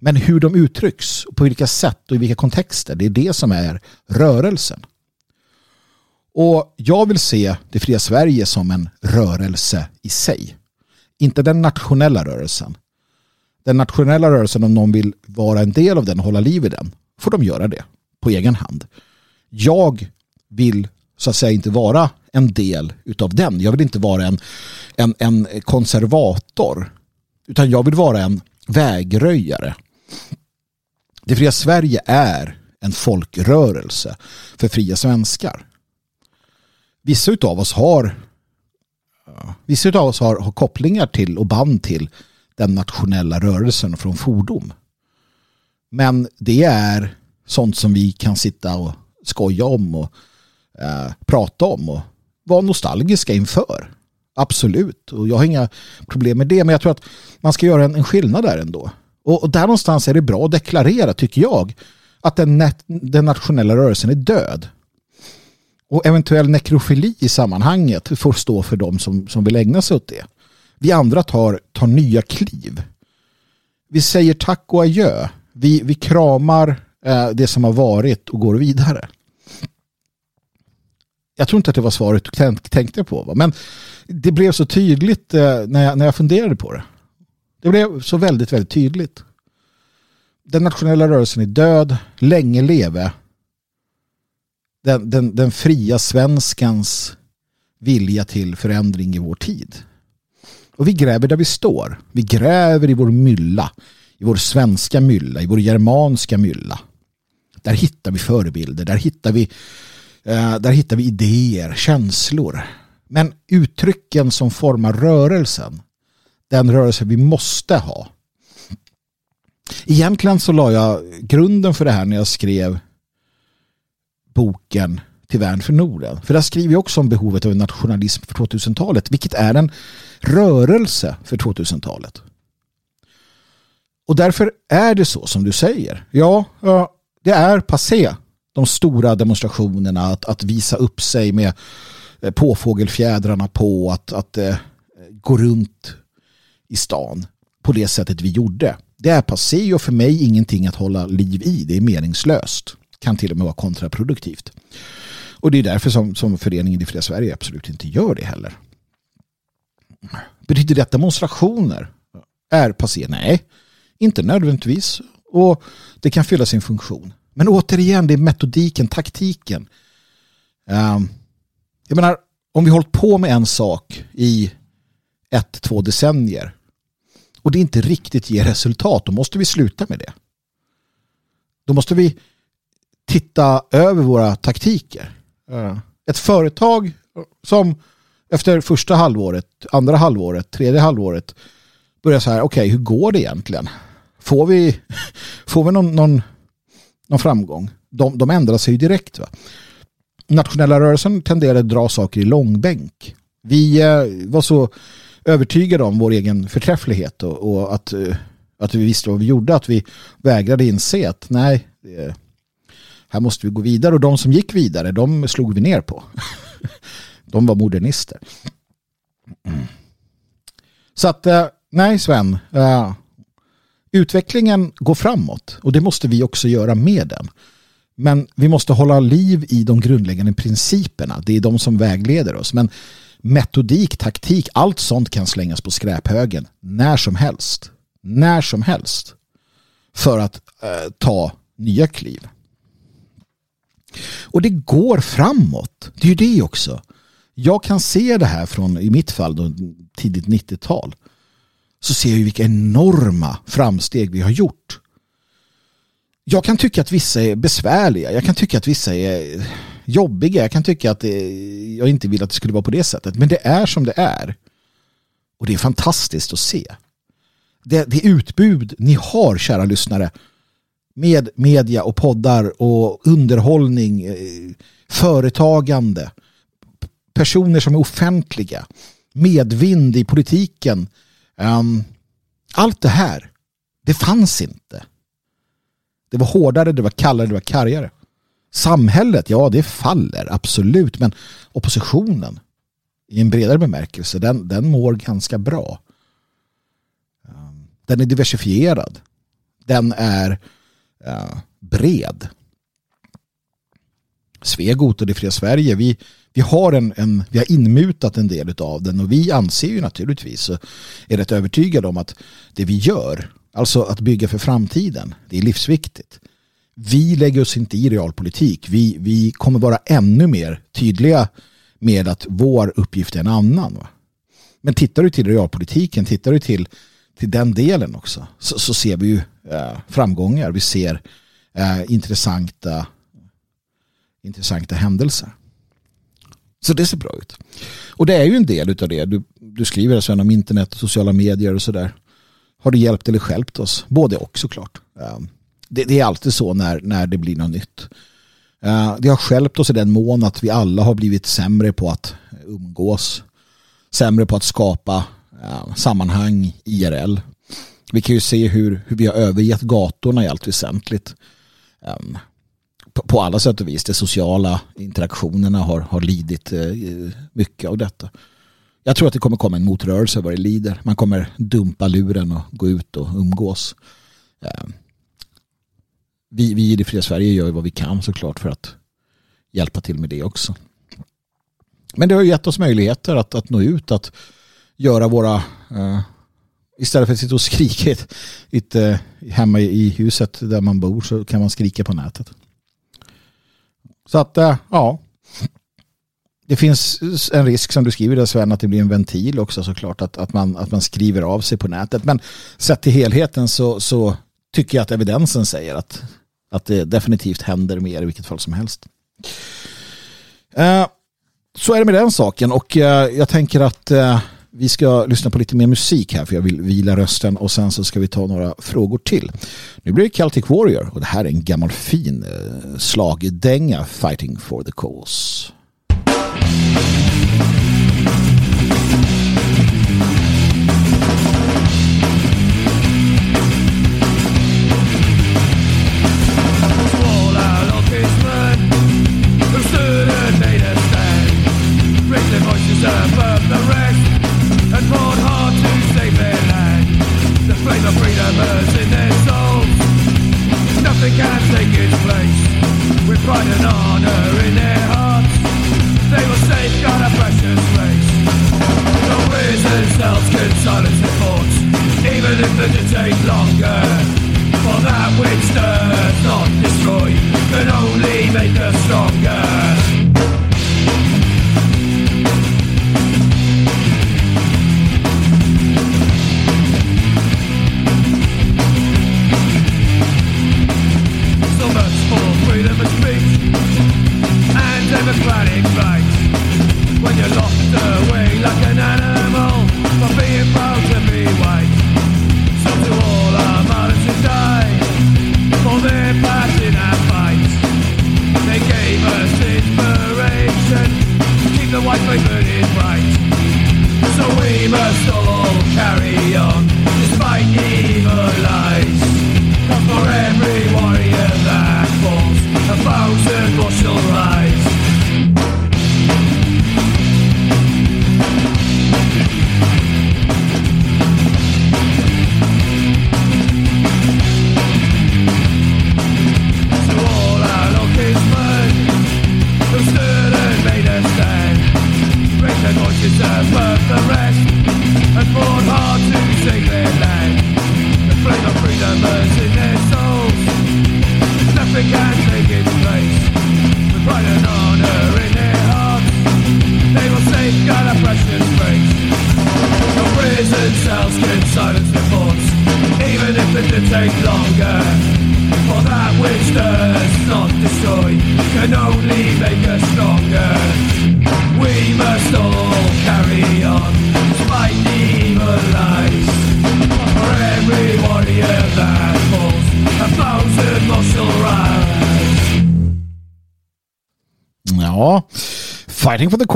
Men hur de uttrycks, på vilka sätt och i vilka kontexter, det är det som är rörelsen. Och jag vill se det fria Sverige som en rörelse i sig. Inte den nationella rörelsen. Den nationella rörelsen, om någon vill vara en del av den och hålla liv i den, får de göra det på egen hand. Jag vill så att säga inte vara en del utav den. Jag vill inte vara en, en, en konservator. Utan jag vill vara en vägröjare. Det fria Sverige är en folkrörelse för fria svenskar vissa av oss har vissa av oss har, har kopplingar till och band till den nationella rörelsen från fordom. Men det är sånt som vi kan sitta och skoja om och eh, prata om och vara nostalgiska inför. Absolut, och jag har inga problem med det, men jag tror att man ska göra en, en skillnad där ändå. Och, och där någonstans är det bra att deklarera, tycker jag, att den, den nationella rörelsen är död. Och eventuell nekrofili i sammanhanget får stå för dem som, som vill ägna sig åt det. Vi andra tar, tar nya kliv. Vi säger tack och adjö. Vi, vi kramar eh, det som har varit och går vidare. Jag tror inte att det var svaret du tänkte på. Va? Men det blev så tydligt eh, när, jag, när jag funderade på det. Det blev så väldigt, väldigt tydligt. Den nationella rörelsen är död. Länge leve den, den, den fria svenskans vilja till förändring i vår tid. Och vi gräver där vi står. Vi gräver i vår mylla. I vår svenska mylla, i vår germanska mylla. Där hittar vi förebilder, där hittar vi, eh, där hittar vi idéer, känslor. Men uttrycken som formar rörelsen, den rörelse vi måste ha. Egentligen så la jag grunden för det här när jag skrev boken Till värn för Norden. För där skriver jag också om behovet av en nationalism för 2000-talet, vilket är en rörelse för 2000-talet. Och därför är det så som du säger. Ja, det är passé. De stora demonstrationerna, att, att visa upp sig med eh, påfågelfjädrarna på, att, att eh, gå runt i stan på det sättet vi gjorde. Det är passé och för mig ingenting att hålla liv i. Det är meningslöst. Kan till och med vara kontraproduktivt. Och det är därför som, som föreningen i Fria Sverige absolut inte gör det heller. Betyder det att demonstrationer är passé? Nej, inte nödvändigtvis. Och det kan fylla sin funktion. Men återigen, det är metodiken, taktiken. Um, jag menar, om vi hållit på med en sak i ett, två decennier och det inte riktigt ger resultat, då måste vi sluta med det. Då måste vi titta över våra taktiker. Ett företag som efter första halvåret, andra halvåret, tredje halvåret börjar så här, okej, okay, hur går det egentligen? Får vi, [laughs] får vi någon, någon, någon framgång? De, de ändrar sig ju direkt. Va? Nationella rörelsen tenderar att dra saker i långbänk. Vi eh, var så övertygade om vår egen förträfflighet och, och att, eh, att vi visste vad vi gjorde, att vi vägrade inse att nej, här måste vi gå vidare och de som gick vidare, de slog vi ner på. [laughs] de var modernister. Mm. Så att, eh, nej Sven, eh, utvecklingen går framåt och det måste vi också göra med den. Men vi måste hålla liv i de grundläggande principerna. Det är de som vägleder oss. Men metodik, taktik, allt sånt kan slängas på skräphögen när som helst. När som helst. För att eh, ta nya kliv. Och det går framåt. Det är ju det också. Jag kan se det här från, i mitt fall, då, tidigt 90-tal. Så ser jag ju vilka enorma framsteg vi har gjort. Jag kan tycka att vissa är besvärliga. Jag kan tycka att vissa är jobbiga. Jag kan tycka att det, jag inte vill att det skulle vara på det sättet. Men det är som det är. Och det är fantastiskt att se. Det, det utbud ni har, kära lyssnare, med media och poddar och underhållning, eh, företagande, personer som är offentliga, medvind i politiken. Ehm, allt det här, det fanns inte. Det var hårdare, det var kallare, det var kargare. Samhället, ja det faller absolut, men oppositionen i en bredare bemärkelse, den, den mår ganska bra. Ehm, den är diversifierad. Den är eh, bred. Svegot och det fria Sverige, vi, vi, har en, en, vi har inmutat en del av den och vi anser ju naturligtvis, eh, är rätt övertygade om att det vi gör, alltså att bygga för framtiden, det är livsviktigt. Vi lägger oss inte i realpolitik. Vi, vi kommer vara ännu mer tydliga med att vår uppgift är en annan. Va? Men tittar du till realpolitiken, tittar du till, till den delen också, så, så ser vi ju eh, framgångar. Vi ser eh, intressanta, intressanta händelser. Så det ser bra ut. Och det är ju en del av det. Du, du skriver sen om internet och sociala medier och sådär. Har det hjälpt eller skälpt oss? Både och såklart. Eh, det, det, är alltid så när, när det blir något nytt. Eh, det har skälpt oss i den mån att vi alla har blivit sämre på att umgås. Sämre på att skapa Eh, sammanhang IRL. Vi kan ju se hur, hur vi har övergett gatorna i allt väsentligt. Um, på, på, alla sätt och vis. De sociala interaktionerna har, har lidit uh, mycket av detta. Jag tror att det kommer komma en motrörelse vad det lider. Man kommer dumpa luren och gå ut och umgås. Ehm, vi, vi i det fria Sverige gör vad vi kan såklart för att hjälpa till med det också. Men det har gett oss möjligheter att, att nå ut, att göra våra uh, istället för att sitta och skrika ett, ett, uh, hemma i huset där man bor så kan man skrika på nätet. Så att uh, ja, det finns en risk som du skriver där Sven att det blir en ventil också såklart att, att, man, att man skriver av sig på nätet. Men sett till helheten så, så tycker jag att evidensen säger att, att det definitivt händer mer i vilket fall som helst. Eh, så är det med den saken och eh, jag tänker att eh, vi ska lyssna på lite mer musik här för jag vill vila rösten och sen så ska vi ta några frågor till. Nu blir det Celtic Warrior och det här är en gammal fin eh, slagdänga Fighting for the Cause. Even if it take longer. For that which does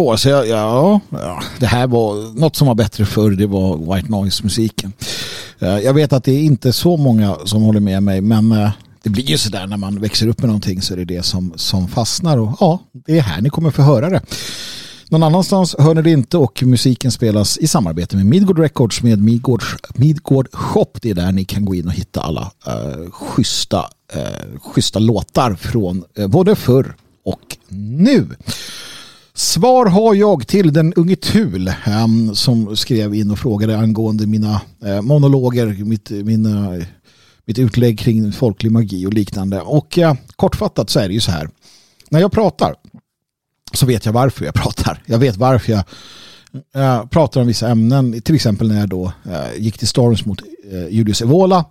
Så for ja, ja, det här var något som var bättre förr, det var White Noise-musiken. Eh, jag vet att det är inte så många som håller med mig, men eh, det blir ju sådär när man växer upp med någonting så är det det som, som fastnar och ja, det är här ni kommer få höra det. Någon annanstans hör ni det inte och musiken spelas i samarbete med Midgård Records med Midgård, Midgård Shop. Det är där ni kan gå in och hitta alla uh, schyssta, uh, schyssta låtar från uh, både förr och nu. Svar har jag till den unge Tul som skrev in och frågade angående mina eh, monologer, mitt, mina, eh, mitt utlägg kring folklig magi och liknande. Och eh, kortfattat så är det ju så här. När jag pratar så vet jag varför jag [laughs] pratar. Jag vet varför jag, jag pratar om vissa ämnen. Till exempel när jag då gick till storms mot Julius Evola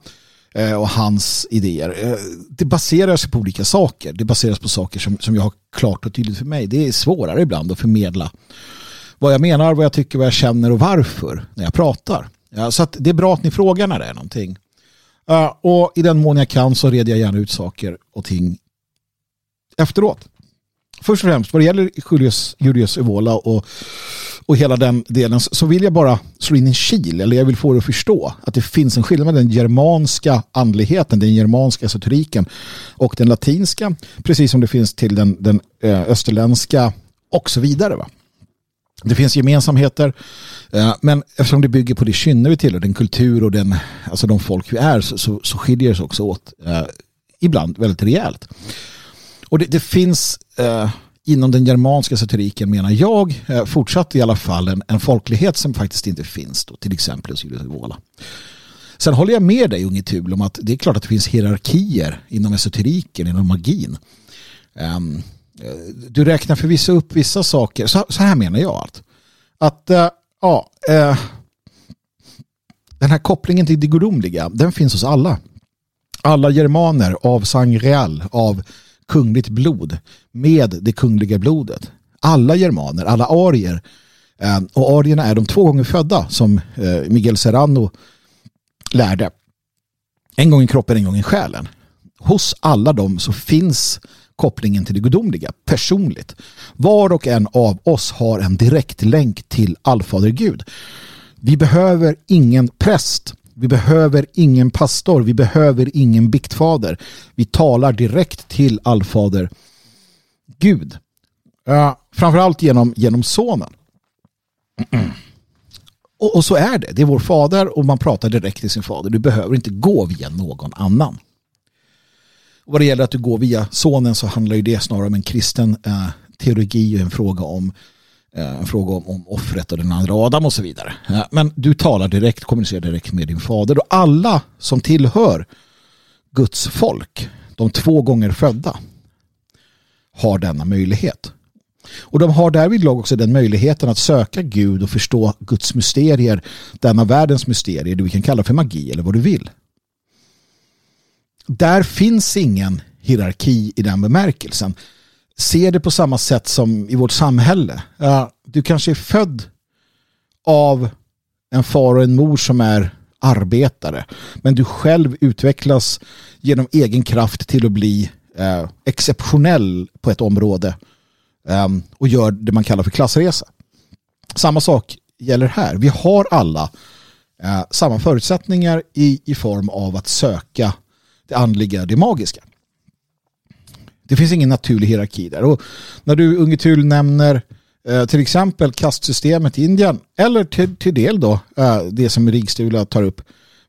Eh, och hans idéer. Eh, det baserar sig på olika saker. Det baseras på saker som, som jag har klart och tydligt för mig. Det är svårare ibland att förmedla vad jag menar, vad jag tycker, vad jag känner och varför när jag pratar. Ja, så det är bra att ni frågar när det är någonting. Uh, och i den mån jag kan så reder jag gärna ut saker och ting efteråt först och främst vad det gäller Julius, Julius Evola och, och hela den delen så vill jag bara slå in en kil eller jag vill få det att förstå att det finns en skillnad mellan den germanska andligheten, den germanska esoteriken och den latinska precis som det finns till den, den eh, österländska och så vidare. Va? Det finns gemensamheter eh, men eftersom det bygger på det kynne vi tillhör, den kultur och den, alltså de folk vi är så, så, så skiljer det sig också åt eh, ibland väldigt rejält. Och det, det finns eh, inom den germanska satiriken menar jag eh, fortsatt i alla fall en, en folklighet som faktiskt inte finns då, till exempel hos Julius Vola. Sen håller jag med dig Unge Tul om att det är klart att det finns hierarkier inom esoteriken, inom magin. Um, du räknar förvisso upp vissa saker. Så, så här menar jag att, att uh, ja, uh, den här kopplingen till det gudomliga, den finns hos alla. Alla germaner av sang real, av kungligt blod med det kungliga blodet. Alla germaner, alla arier eh, och arierna är de två gånger födda som eh, Miguel Serrano lärde. En gång i kroppen, en gång i själen. Hos alla dem så finns kopplingen till det gudomliga personligt. Var och en av oss har en direkt länk till allfader Gud. Vi behöver ingen präst vi behöver ingen pastor, vi behöver ingen biktfader. Vi talar direkt till allfader Gud. Uh, framförallt genom, genom sonen. [clears throat] Och, och, så är det. Det är vår fader och man pratar direkt till sin fader. Du behöver inte gå via någon annan. Och vad det gäller att du går via sonen så handlar ju det snarare om en kristen eh, teologi och en fråga om Eh, en fråga om, om offret och den andra Adam och så vidare. Eh, men du talar direkt, kommunicerar direkt med din fader. Och alla som tillhör Guds folk, de två gånger födda, har denna möjlighet. Och de har därvid också den möjligheten att söka Gud och förstå Guds mysterier, denna världens mysterier, det vi kan kalla för magi eller vad du vill. Där finns ingen hierarki i den bemärkelsen ser det på samma sätt som i vårt samhälle. Du kanske är född av en far och en mor som är arbetare. Men du själv utvecklas genom egen kraft till att bli eh, exceptionell på ett område eh, och gör det man kallar för klassresa. Samma sak gäller här. Vi har alla eh, samma förutsättningar i, i form av att söka det andliga, det magiska. Det finns ingen naturlig hierarki där. Och när du Ungetul nämner eh, till exempel kastsystemet i Indien eller till, till del då eh, det som Rigstula tar upp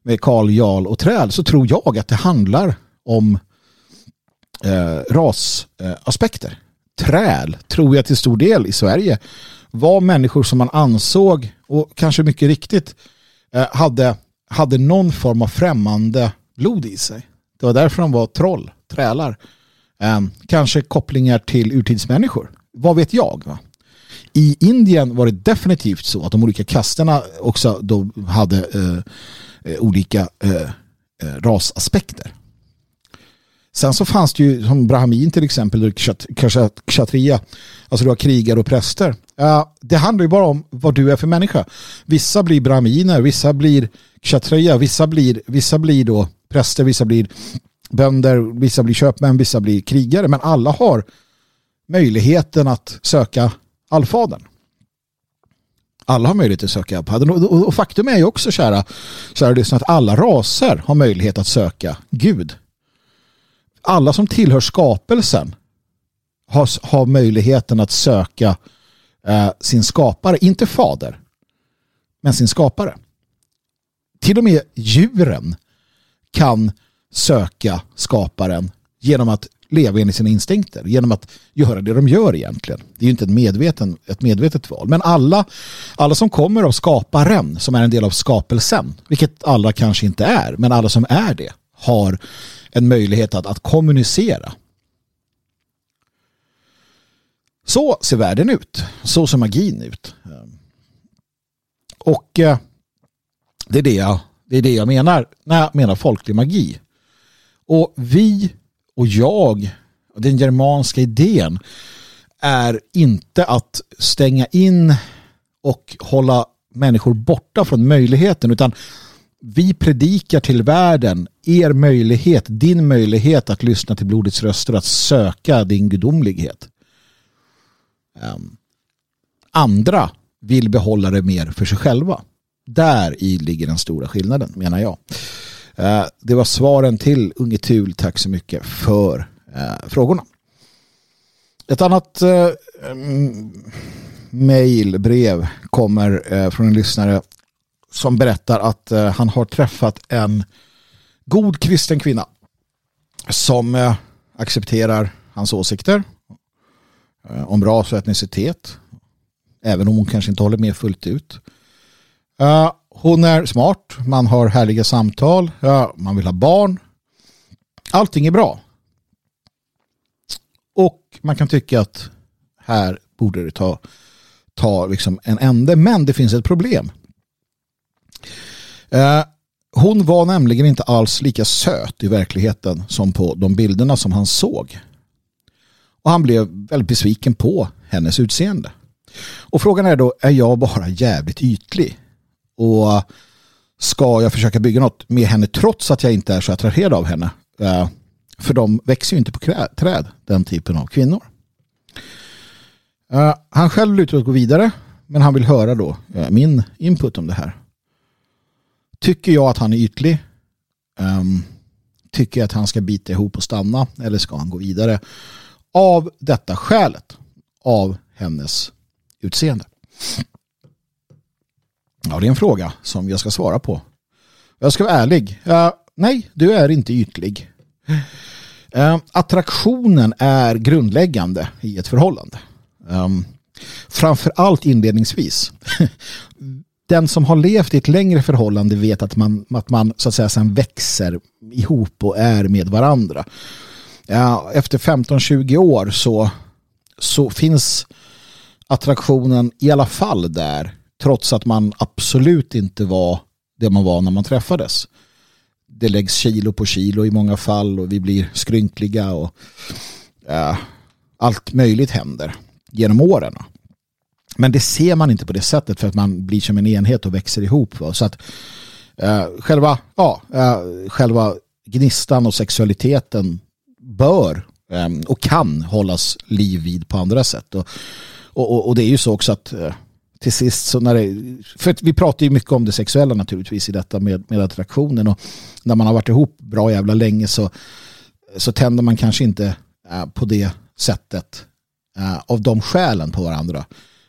med Karl, Jarl och Träl så tror jag att det handlar om eh, rasaspekter. Träl tror jag till stor del i Sverige var människor som man ansåg och kanske mycket riktigt eh, hade, hade någon form av främmande blod i sig. Det var därför de var troll, trälar. Ehm, kanske kopplingar till urtidsmänniskor. Vad vet jag? Va? I Indien var det definitivt så att de olika kasterna också då hade eh, eh olika eh, eh, rasaspekter. Sen så fanns det ju som Brahmin till exempel, kshatriya, alltså du har krigare och präster. det handlar ju bara om vad du är för människa. Vissa blir brahminer, vissa blir kshatriya, vissa blir, vissa blir då präster, vissa blir bönder, vissa blir köpmän, vissa blir krigare. Men alla har möjligheten att söka allfadern. Alla har möjlighet att söka allfadern. Och faktum är ju också, kära, kära lyssnare, att alla raser har möjlighet att söka Gud. Alla som tillhör skapelsen har, har möjligheten att söka eh, sin skapare, inte fader, men sin skapare. Till och med djuren kan söka skaparen genom att leva enligt sina instinkter, genom att göra det de gör egentligen. Det är ju inte ett, medveten, ett medvetet val. Men alla, alla som kommer av skaparen, som är en del av skapelsen, vilket alla kanske inte är, men alla som är det, har en möjlighet att, att kommunicera. Så ser världen ut. Så ser magin ut. Och eh, det är det jag det är det jag menar när jag menar folklig magi. Och vi och jag, den germanska idén, är inte att stänga in och hålla människor borta från möjligheten utan vi predikar till världen er möjlighet, din möjlighet att lyssna till blodets röster, att söka din gudomlighet. Ehm, andra vill behålla det mer för sig själva. Där i ligger den stora skillnaden menar jag. Eh, det var svaren till Unge Tul. Tack så mycket för eh, frågorna. Ett annat eh, mm, mejlbrev brev kommer från en lyssnare som berättar att han har träffat en god kristen kvinna som accepterar hans åsikter om ras och etnicitet. Även om hon kanske inte håller med fullt ut. Hon är smart, man har härliga samtal, ja, man vill ha barn. Allting är bra. Och man kan tycka att här borde det ta, ta liksom en ände. Men det finns ett problem. Eh, hon var nämligen inte alls lika söt i verkligheten som på de bilderna som han såg. Och han blev väldigt besviken på hennes utseende. Och frågan är då, är jag bara jävligt ytlig? Och ska jag försöka bygga något med henne trots att jag inte är så attraherad av henne? Eh, för de växer ju inte på träd, den typen av kvinnor. Eh, han själv lutar att gå vidare, men han vill höra då eh, min input om det här. Tycker jag att han är ytlig? Ehm, tycker jag att han ska bita ihop och stanna? Eller ska han gå vidare? Av detta skälet. Av hennes utseende. Ja, det är en fråga som jag ska svara på. Jag ska vara ärlig. Uh, nej, du är inte ytlig. Uh, attraktionen är grundläggande i ett förhållande. Ehm, um, framför allt inledningsvis. [laughs] Den som har levt i ett längre förhållande vet att man, att man så att säga sen växer ihop och är med varandra. Ja, efter 15-20 år så, så finns attraktionen i alla fall där trots att man absolut inte var det man var när man träffades. Det läggs kilo på kilo i många fall och vi blir skrynkliga och äh, allt möjligt händer genom åren. Men det ser man inte på det sättet för att man blir som en enhet och växer ihop. Va? Så att äh, själva, ja, äh, själva gnistan och sexualiteten bör och kan hållas liv vid på andra sätt. Och, och, och det är ju så också att till sist så när det, för vi pratar ju mycket om det sexuella naturligtvis i detta med, med attraktionen och när man har varit ihop bra jävla länge så, så tänder man kanske inte äh, på det sättet äh, av de skälen på varandra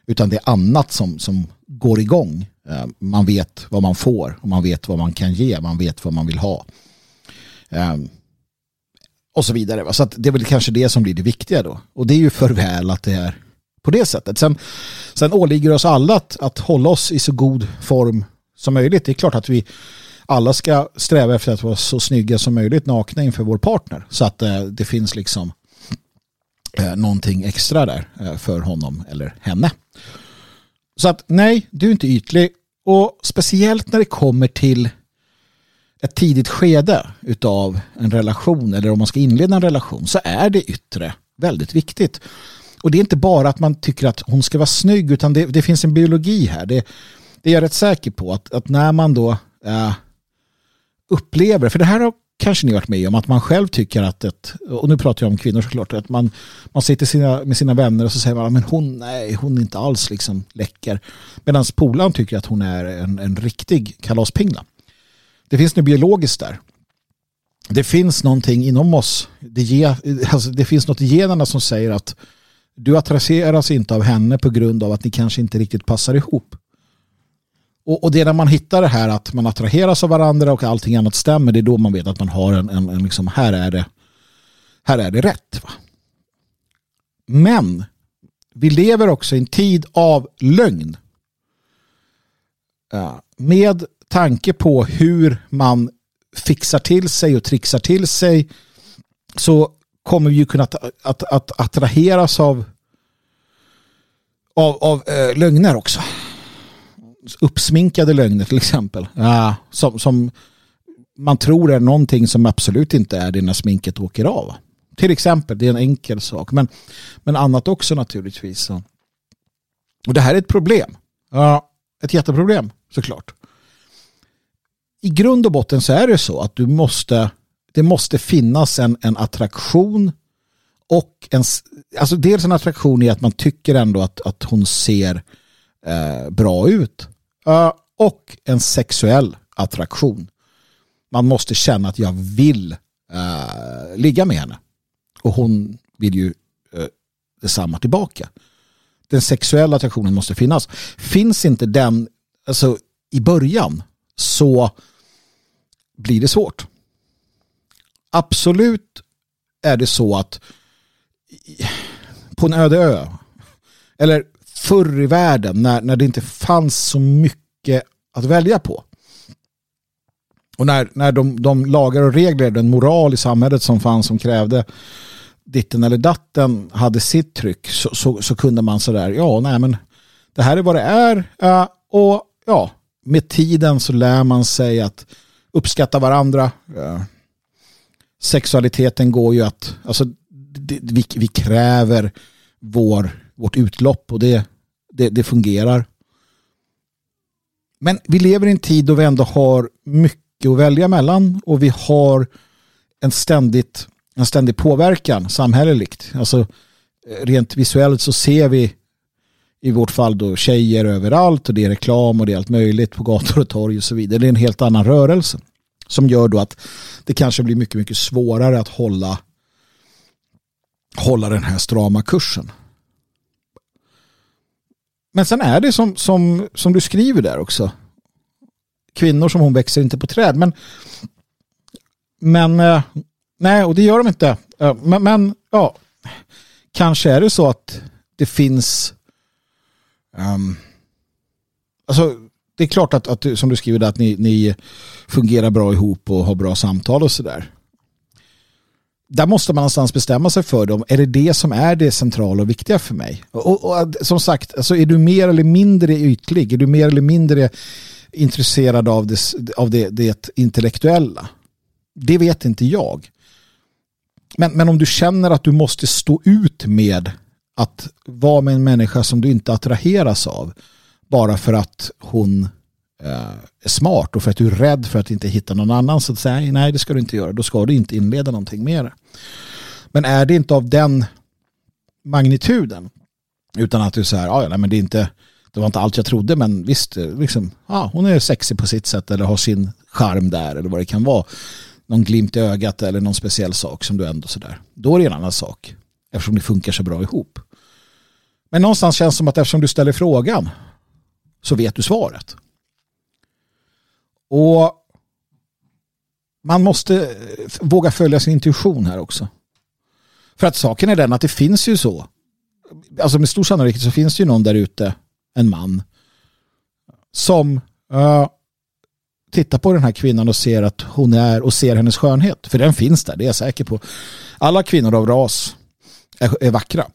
utan det är annat som, som går igång. Äh, man vet vad man får och man vet vad man kan ge, man vet vad man vill ha. och så vidare. Så det är väl kanske det som blir det viktiga då. Och det är ju för väl att det är på det sättet. Sen, sen åligger oss alla att, att hålla oss i så god form som möjligt. Det är klart att vi alla ska sträva efter att vara så snygga som möjligt nakna inför vår partner. Så att eh, det finns liksom eh, någonting extra där eh, för honom eller henne. Så att nej, du är inte ytlig. Och speciellt när det kommer till ett tidigt skede utav en relation eller om man ska inleda en relation så är det yttre väldigt viktigt. Och det är inte bara att man tycker att hon ska vara snygg utan det, det finns en biologi här. Det, det är jag rätt säker på att, att när man då äh, upplever, för det här har kanske ni varit med om, att man själv tycker att ett, och nu pratar jag om kvinnor såklart, att man, man sitter sina, med sina vänner och så säger man men hon, nej, hon är inte alls liksom läcker. Medan polaren tycker att hon är en, en riktig kalaspingla. Det finns nu biologiskt där. Det finns någonting inom oss, det, ge, alltså det finns något i generna som säger att du attraheras inte av henne på grund av att ni kanske inte riktigt passar ihop. Och, och det är när man hittar det här att man attraheras av varandra och allting annat stämmer, det är då man vet att man har en, en, en liksom, här är det, här är det rätt. Va? Men vi lever också i en tid av lögn. Med tanke på hur man fixar till sig och trixar till sig så kommer vi ju kunna att, att, att attraheras av, av, av äh, lögner också. Uppsminkade lögner till exempel. Ja, som, som man tror är någonting som absolut inte är det när sminket åker av. Till exempel, det är en enkel sak. Men, men annat också naturligtvis. Och det här är ett problem. Ja, ett jätteproblem såklart. I grund och botten så är det så att du måste det måste finnas en, en attraktion och en, alltså dels en attraktion i att man tycker ändå att, att hon ser eh, bra ut uh, och en sexuell attraktion. Man måste känna att jag vill uh, ligga med henne och hon vill ju uh, detsamma tillbaka. Den sexuella attraktionen måste finnas. Finns inte den alltså, i början så blir det svårt absolut är det så att på en öde ö. Eller förr i världen när, när det inte fanns så mycket att välja på. Och när, när de, de lagar och regler, den moral i samhället som fanns som krävde ditten eller datten hade sitt tryck så, så, så kunde man sådär, ja nej men det här är vad det är och ja, med tiden så lär man sig att uppskatta varandra. Sexualiteten går ju att, alltså det, vi, vi, kräver vår, vårt utlopp och det, det, det, fungerar. Men vi lever i en tid då vi ändå har mycket att välja mellan och vi har en, ständigt, en ständig påverkan samhälleligt. Alltså eh, rent visuellt så ser vi i vårt fall då tjejer överallt och det är reklam och det är allt möjligt på gator och torg och så vidare. Det är en helt annan rörelse som gör då att det kanske blir mycket, mycket svårare att hålla, hålla den här strama kursen. Men sen är det som, som, som du skriver där också. kvinnor som hon växer inte på träd. Men, men eh, nej, och det gör de inte. Eh, men, men ja, kanske är det så att det finns um, alltså det är klart att, att som du skriver där, att ni, ni fungerar bra ihop och har bra samtal och sådär. Där måste man någonstans bestämma sig för dem. Är det det som är det centrala och viktiga för mig? Och, och som sagt, alltså är du mer eller mindre ytlig? Är du mer eller mindre intresserad av det, av det, det intellektuella? Det vet inte jag. Men, men om du känner att du måste stå ut med att vara med en människa som du inte attraheras av bara för att hon är smart och för att du är rädd för att inte hitta någon annan så att säga nej det ska du inte göra då ska du inte inleda någonting mer. Men är det inte av den magnituden utan att du säger ah, ja, nej, men det är inte det var inte allt jag trodde men visst eh, liksom, ja, hon är sexig på sitt sätt eller har sin charm där eller vad det kan vara någon glimt i ögat eller någon speciell sak som du ändå sådär då är det en annan sak eftersom det funkar så bra ihop men någonstans känns det som att eftersom du ställer frågan så vet du svaret. Och man måste eh, våga följa sin intuition här också. För att saken är den att det finns ju så. Alltså med stor sannolikhet så finns det ju någon där ute, en man, som uh, tittar på den här kvinnan och ser att hon är och ser hennes skönhet. För den finns där, det är jag säker på. Alla kvinnor av ras är, är vackra.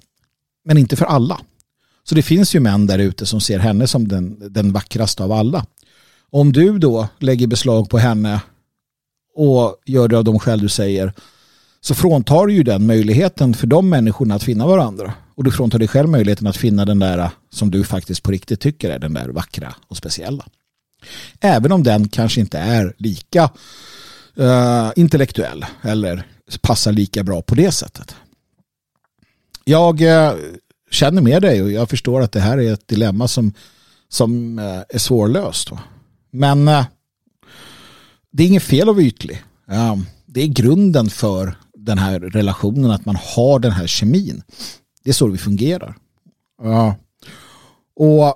Men inte för alla. Så det finns ju män där ute som ser henne som den, den vackraste av alla. Om du då lägger beslag på henne och gör det av de skäl du säger så fråntar du ju den möjligheten för de människorna att finna varandra. Och du fråntar dig själv möjligheten att finna den där som du faktiskt på riktigt tycker är den där vackra och speciella. Även om den kanske inte är lika uh, intellektuell eller passar lika bra på det sättet. Jag uh, känner med dig och jag förstår att det här är ett dilemma som, som uh, är svårlöst. Men eh, det är inget fel att vara ytlig. Ehm, det är grunden för den här relationen att man har den här kemin. Det är så vi fungerar. Ehm, och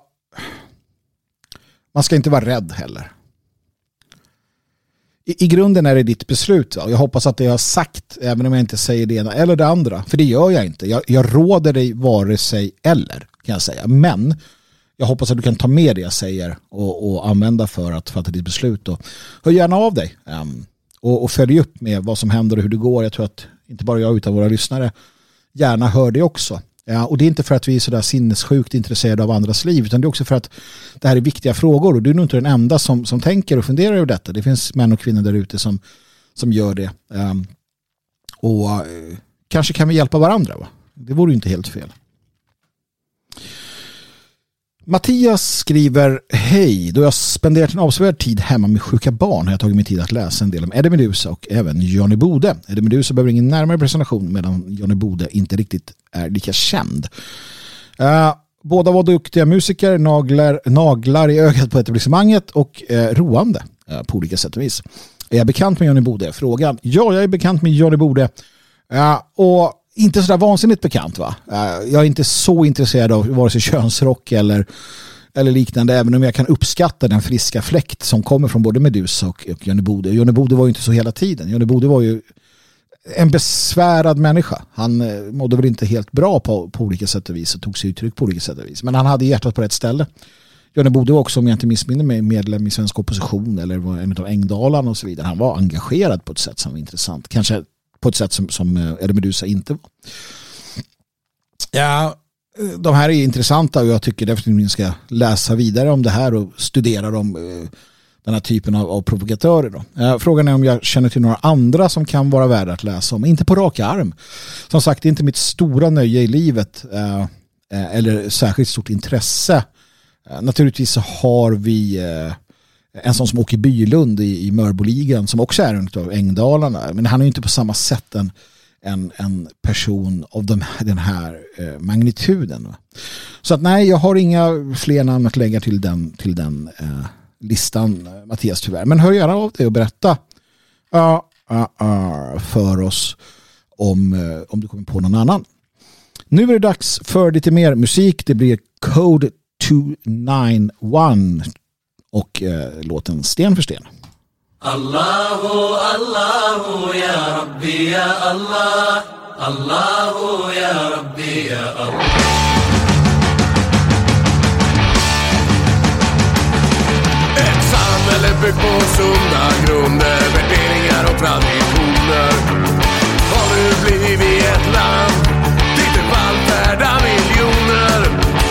man ska inte vara rädd heller i, i grunden är det ditt beslut. Va? Jag hoppas att det jag har sagt, även om jag inte säger det ena eller det andra, för det gör jag inte. Jag, jag råder dig vare sig eller, kan jag säga. Men jag hoppas att du kan ta med det jag säger och, och använda för att fatta ditt beslut. Och hör gärna av dig um, och, och följ upp med vad som händer och hur det går. Jag tror att inte bara jag utan våra lyssnare gärna hör det också. Ja, och det är inte för att vi är sådär sinnessjukt intresserade av andras liv utan det är också för att det här är viktiga frågor och du är nog inte den enda som, som tänker och funderar över detta. Det finns män och kvinnor där ute som, som gör det. Um, och uh, kanske kan vi hjälpa varandra. Va? Det vore ju inte helt fel. Mattias skriver Hej, då jag spenderat en avsevärd tid hemma med sjuka barn har jag tagit mig tid att läsa en del om Eddie Meduza och även Johnny Bode. Eddie Meduza behöver ingen närmare presentation medan Johnny Bode inte riktigt är lika känd. Uh, båda var duktiga musiker, naglar, naglar i ögat på etablissemanget och uh, roande uh, på olika sätt och vis. Är jag bekant med Johnny Bode? Frågan. Ja, jag är bekant med Johnny Bode. och inte sådär vansinnigt bekant va. Eh, jag är inte så intresserad av vare sig könsrock eller, eller liknande även om jag kan uppskatta den friska fläkt som kommer från både Medusa och, och Johnny Bode. Johnny Bode var ju inte så hela tiden. Johnny Bode var ju en besvärad människa. Han eh, mådde väl inte helt bra på, på olika sätt och vis och tog sig uttryck på olika sätt och vis. Men han hade hjärtat på rätt ställe. Johnny Bode var också, om jag inte missminner mig, medlem i svensk opposition eller var en av Ängdalarna och så vidare. Han var engagerad på ett sätt som var intressant. Kanske på ett sätt som, som eh, Eddie Medusa inte var. Ja, eh, de här är intressanta och jag tycker definitivt att ni ska läsa vidare om det här och studera dem eh, den här typen av, av provokatörer. Då. Frågan är om jag känner till några andra som kan vara värda att läsa om. Inte på raka arm. Som sagt, det är inte mitt stora nöje i livet eller särskilt stort intresse. Naturligtvis så har vi en sån som Åke Bylund i, i Mörboligan som också är en av Ängdalarna. Men han är ju inte på samma sätt en, en, en person av de, den här eh, magnituden. Så att nej, jag har inga fler namn att lägga till den, till den eh, listan, Mattias tyvärr. Men hör gärna av dig och berätta uh, uh, uh, för oss om, uh, om du kommer på någon annan. Nu är det dags för lite mer musik. Det blir Code 291 och eh, låten Sten för sten. Allahu, Allahu, ya Rabbi, ya Allah Allahu, ya Rabbi, ya Allah samhälle byggt på sunda grunder, värderingar och traditioner har nu blivit ett land dit det vallfärdar miljoner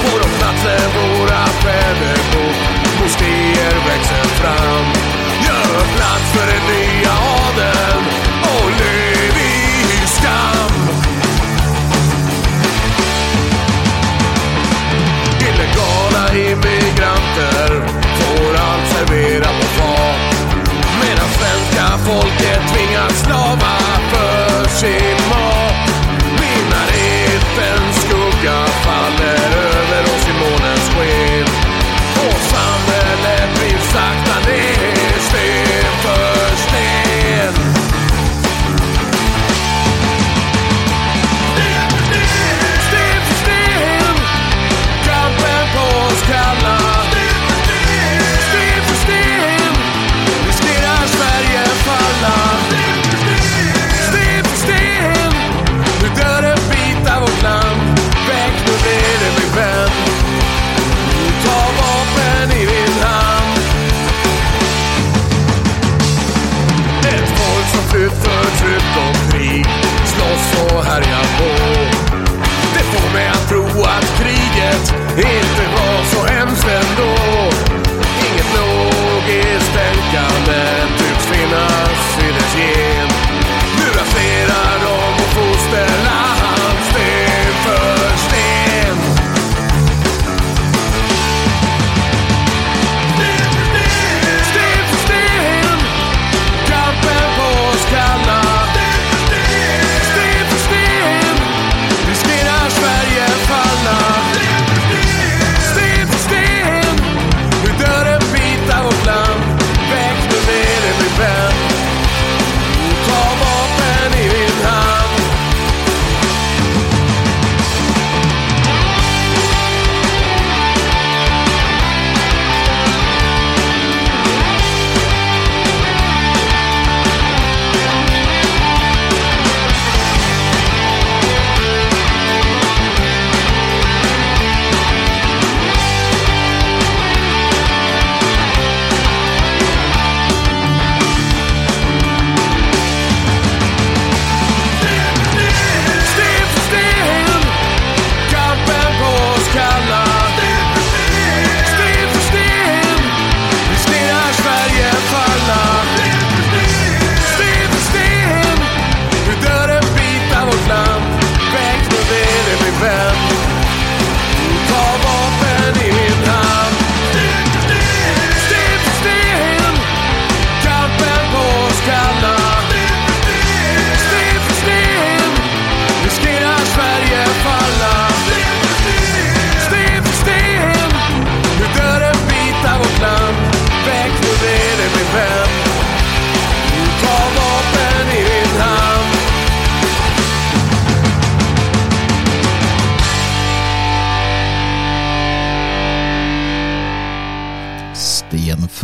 på de platser våra fäder bott moskéer växer fram. Gör plats för den nya adeln och lev i skam. Illegala immigranter får allt serverat på fat. Medan svenska folket tvingas slava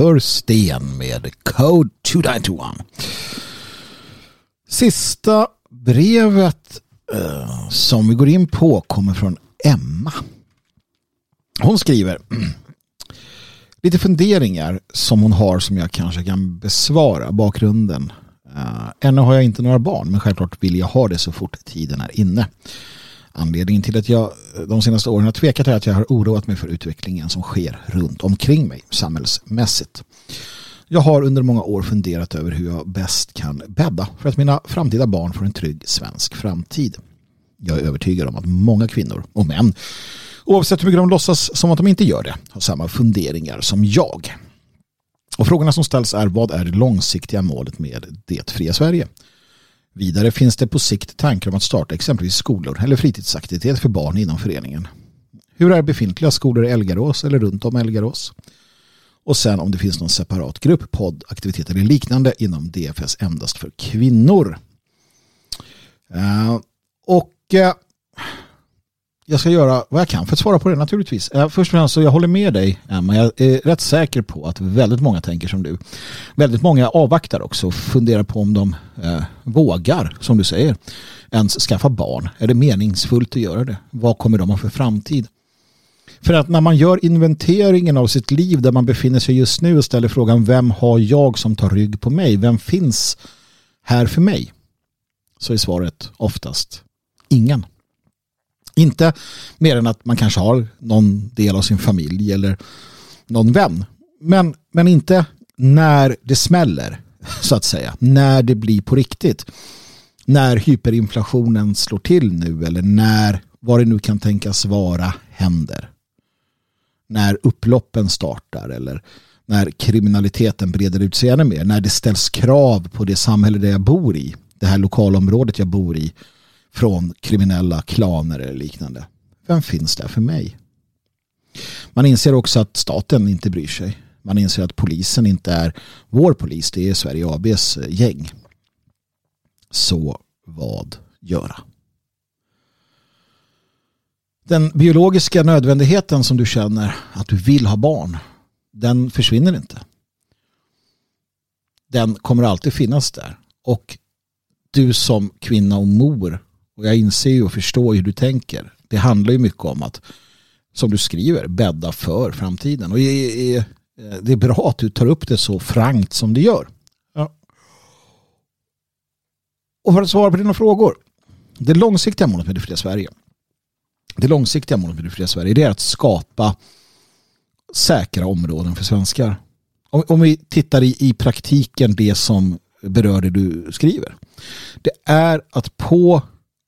för sten med Code 2921. Sista brevet eh, som vi går in på kommer från Emma. Hon skriver [clears throat] lite funderingar som hon har som jag kanske kan besvara. Bakgrunden. Uh, ännu har jag inte några barn men självklart vill jag ha det så fort tiden är inne. Anledningen till att jag eh, de senaste åren har tvekat är att jag har oroat mig för utvecklingen som sker runt omkring mig samhällsmässigt. Jag har under många år funderat över hur jag bäst kan bädda för att mina framtida barn får en trygg svensk framtid. Jag är övertygad om att många kvinnor och män, oavsett hur mycket de låtsas som att de inte gör det, har samma funderingar som jag. Och frågorna som ställs är vad är det långsiktiga målet med det fria Sverige? Vidare finns det på sikt tankar om att starta exempelvis skolor eller fritidsaktivitet för barn inom föreningen. Hur är befintliga skolor i Elgarås eller runt om Elgarås? Och sen om det finns någon separat grupp, podd, aktiviteter eller liknande inom DFS endast för kvinnor. Uh, och uh, jag ska göra vad jag kan för att svara på det naturligtvis. Eh, först och främst så jag håller med dig Emma. Jag är rätt säker på att väldigt många tänker som du. Väldigt många avvaktar också och funderar på om de eh, vågar, som du säger, ens skaffa barn. Är det meningsfullt att göra det? Vad kommer de ha för framtid? För att när man gör inventeringen av sitt liv där man befinner sig just nu och ställer frågan vem har jag som tar rygg på mig? Vem finns här för mig? Så är svaret oftast ingen. Inte mer än att man kanske har någon del av sin familj eller någon vän. Men, men inte när det smäller, så att säga. När det blir på riktigt. När hyperinflationen slår till nu eller när vad det nu kan tänkas vara händer. När upploppen startar eller när kriminaliteten breder ut sig ännu mer. När det ställs krav på det samhälle där jag bor i. Det här lokalområdet jag bor i från kriminella klaner eller liknande. Vem finns där för mig? Man inser också att staten inte bryr sig. Man inser att polisen inte är vår polis, det är Sverige ABs eh, gäng. Så vad göra? Den biologiska nödvändigheten som du känner att du vill ha barn, den försvinner inte. Den kommer alltid finnas där. Och du som kvinna och mor och jag inser och förstår hur du tänker. Det handlar ju mycket om att, som du skriver, bädda för framtiden. Och det är bra att du tar upp det så frankt som du gör. Ja. Och för att svara på dina frågor. Det långsiktiga målet med det fria Sverige. Det långsiktiga målet med det fria Sverige det är att skapa säkra områden för svenskar. Om, om vi tittar i, i praktiken det som berör det du skriver. Det är att på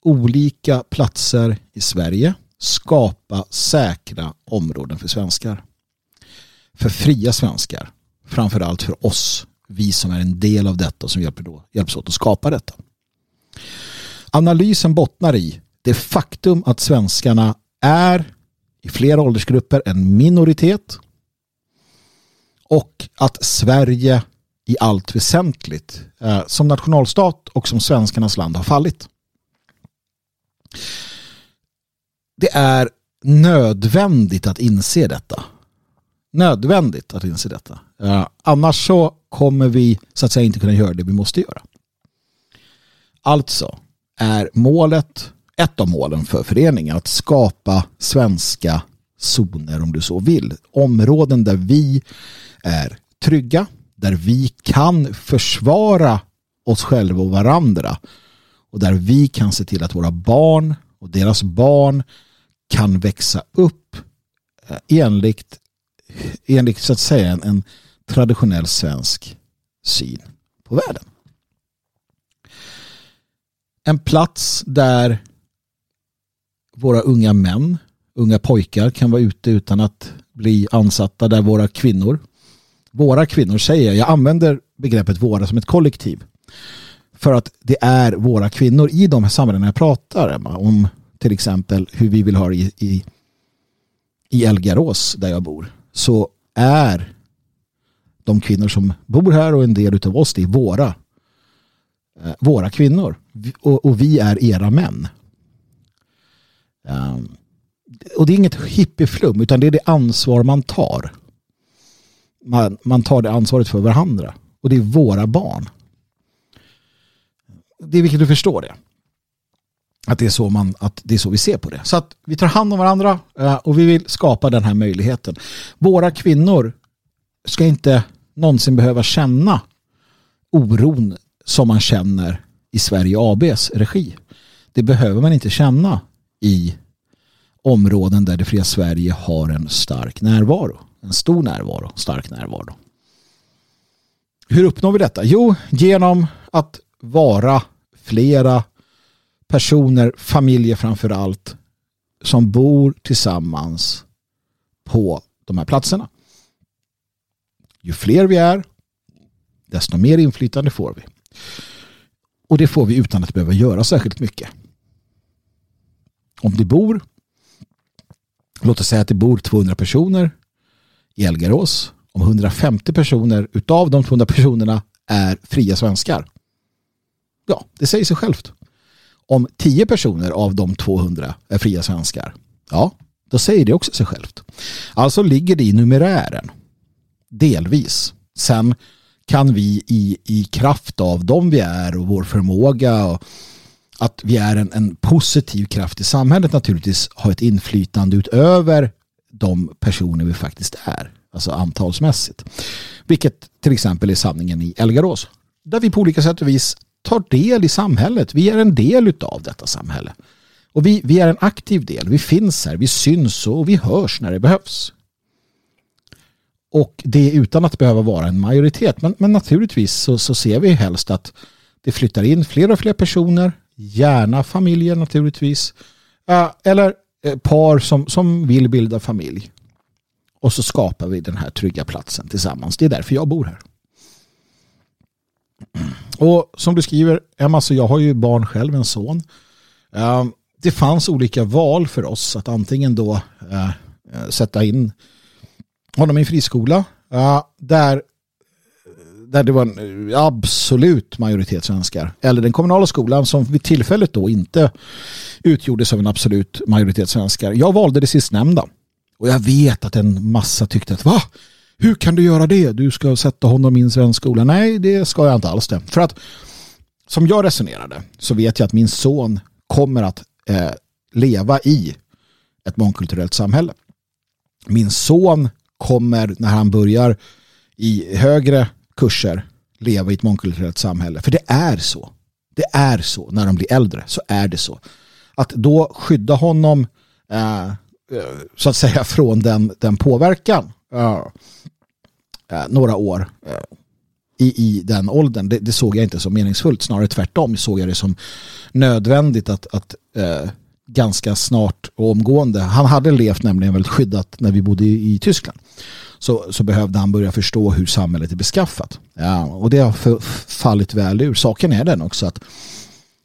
olika platser i Sverige skapa säkra områden för svenskar. För fria svenskar. Framförallt för oss, vi som är en del av detta som hjälper då, hjälps åt att skapa detta. Analysen bottnar i det faktum att svenskarna är i flera åldersgrupper en minoritet och att Sverige i allt väsentligt eh, som nationalstat och som svenskarnas land har fallit. Det är nödvändigt att inse detta. Nödvändigt att inse detta. Eh, annars så kommer vi så att säga inte kunna göra det vi måste göra. Alltså är målet, ett av målen för föreningen att skapa svenska zoner om du så vill. Områden där vi är trygga, där vi kan försvara oss själva och varandra och där vi kan se till att våra barn och deras barn kan växa upp eh, enligt, enligt så att säga en, en traditionell svensk syn på världen. En plats där våra unga män, unga pojkar kan vara ute utan att bli ansatta där våra kvinnor, våra kvinnor säger jag använder begreppet våra som ett kollektiv för att det är våra kvinnor i de här samhällena jag pratar om till exempel hur vi vill ha det i, i, i Elgarås där jag bor så är de kvinnor som bor här och en del av oss det är våra eh, våra kvinnor och, och, vi är era män. Um, och det är inget hippieflum utan det är det ansvar man tar. Man, man tar det ansvaret för varandra och det är våra barn det är viktigt att förstå det. Att det, är så man, att det är så vi ser på det. Så att vi tar hand om varandra eh, och vi vill skapa den här möjligheten. Våra kvinnor ska inte någonsin behöva känna oron som man känner i Sverige ABs regi. Det behöver man inte känna i områden där det fria Sverige har en stark närvaro. En stor närvaro, stark närvaro. Hur uppnår vi detta? Jo, genom att vara flera personer, familjer framför allt, som bor tillsammans på de här platserna. Ju fler vi är, desto mer inflytande får vi. Och det får vi utan att behöva göra särskilt mycket. Om det bor, låt oss säga att det bor 200 personer i Elgarås. Om 150 personer utav de 200 personerna är fria svenskar Ja, det säger sig självt. Om 10 personer av de 200 är fria svenskar, Ja, då säger det också sig självt. Alltså ligger det i numerären. Delvis. Sen kan vi i, i kraft av dem vi är och vår förmåga och att vi är en, en positiv kraft i samhället naturligtvis ha ett inflytande utöver de personer vi faktiskt är. Alltså antalsmässigt. Vilket till exempel är sanningen i Elgarås. Där vi på olika sätt och vis tar del i samhället. Vi är en del av detta samhälle. Och vi, vi är en aktiv del. Vi finns här, vi syns och vi hörs när det behövs. Och det utan att behöva vara en majoritet. Men, men naturligtvis så, så ser vi helst att det flyttar in fler och fler personer. Gärna familjer naturligtvis. Eller eh, par som, som vill bilda familj. Och så skapar vi den här trygga platsen tillsammans. Det är därför jag bor här. Och som du skriver, Emma, så jag har ju barn själv, en son. Eh, det fanns olika val för oss att antingen då eh, sätta in honom i friskola eh, där, där det var en absolut majoritet svenskar. Eller den kommunala skolan som vid tillfället då inte utgjordes av en absolut majoritet svenskar. Jag valde det sistnämnda. Och jag vet att en massa tyckte att va? Hur kan du göra det? Du ska sätta honom i en svensk skola. Nej, det ska jag inte alls det. För att som jag resonerade så vet jag att min son kommer att eh, leva i ett mångkulturellt samhälle. Min son kommer när han börjar i högre kurser leva i ett mångkulturellt samhälle. För det är så. Det är så när de blir äldre. Så är det så. Att då skydda honom eh, eh så att säga [laughs] från den, den påverkan eh, några år eh, i, i den åldern. Det, det, såg jag inte som meningsfullt. Snarare tvärtom såg jag det som nödvändigt att, att eh, ganska snart och omgående. Han hade levt nämligen väldigt skyddat när vi bodde i, i Tyskland. Så, så behövde han börja förstå hur samhället är beskaffat. Ja, och det har för, fallit väl ur. Saken är den också att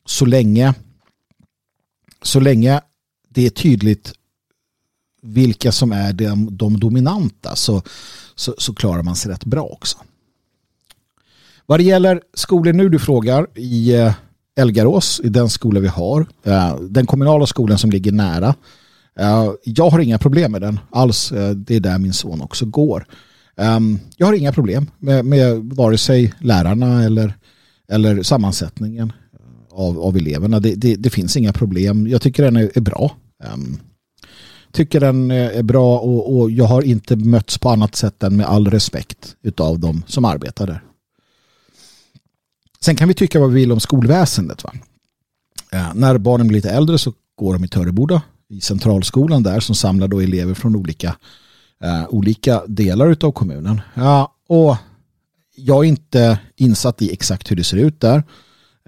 så länge så länge det är tydligt vilka som är de, de dominanta så, så, så, klarar man sig rätt bra också. Vad det gäller skolor nu du frågar i eh, Elgarås, i den skola vi har, eh, den kommunala skolan som ligger nära. Eh, jag har inga problem med den alls. Det är där min son också går. Ehm, jag har inga problem med, med vare sig lärarna eller, eller sammansättningen av, av eleverna. Det, det, det finns inga problem. Jag tycker den är, är bra. Ehm, Tycker den eh, är bra och, och, jag har inte mötts på annat sätt än med all respekt utav de som arbetar där. Sen kan vi tycka vad vi vill om skolväsendet. Va? Ja, när barnen blir lite äldre så går de i Töreboda i centralskolan där som samlar då elever från olika, eh, olika delar av kommunen. Ja, och jag är inte insatt i exakt hur det ser ut där.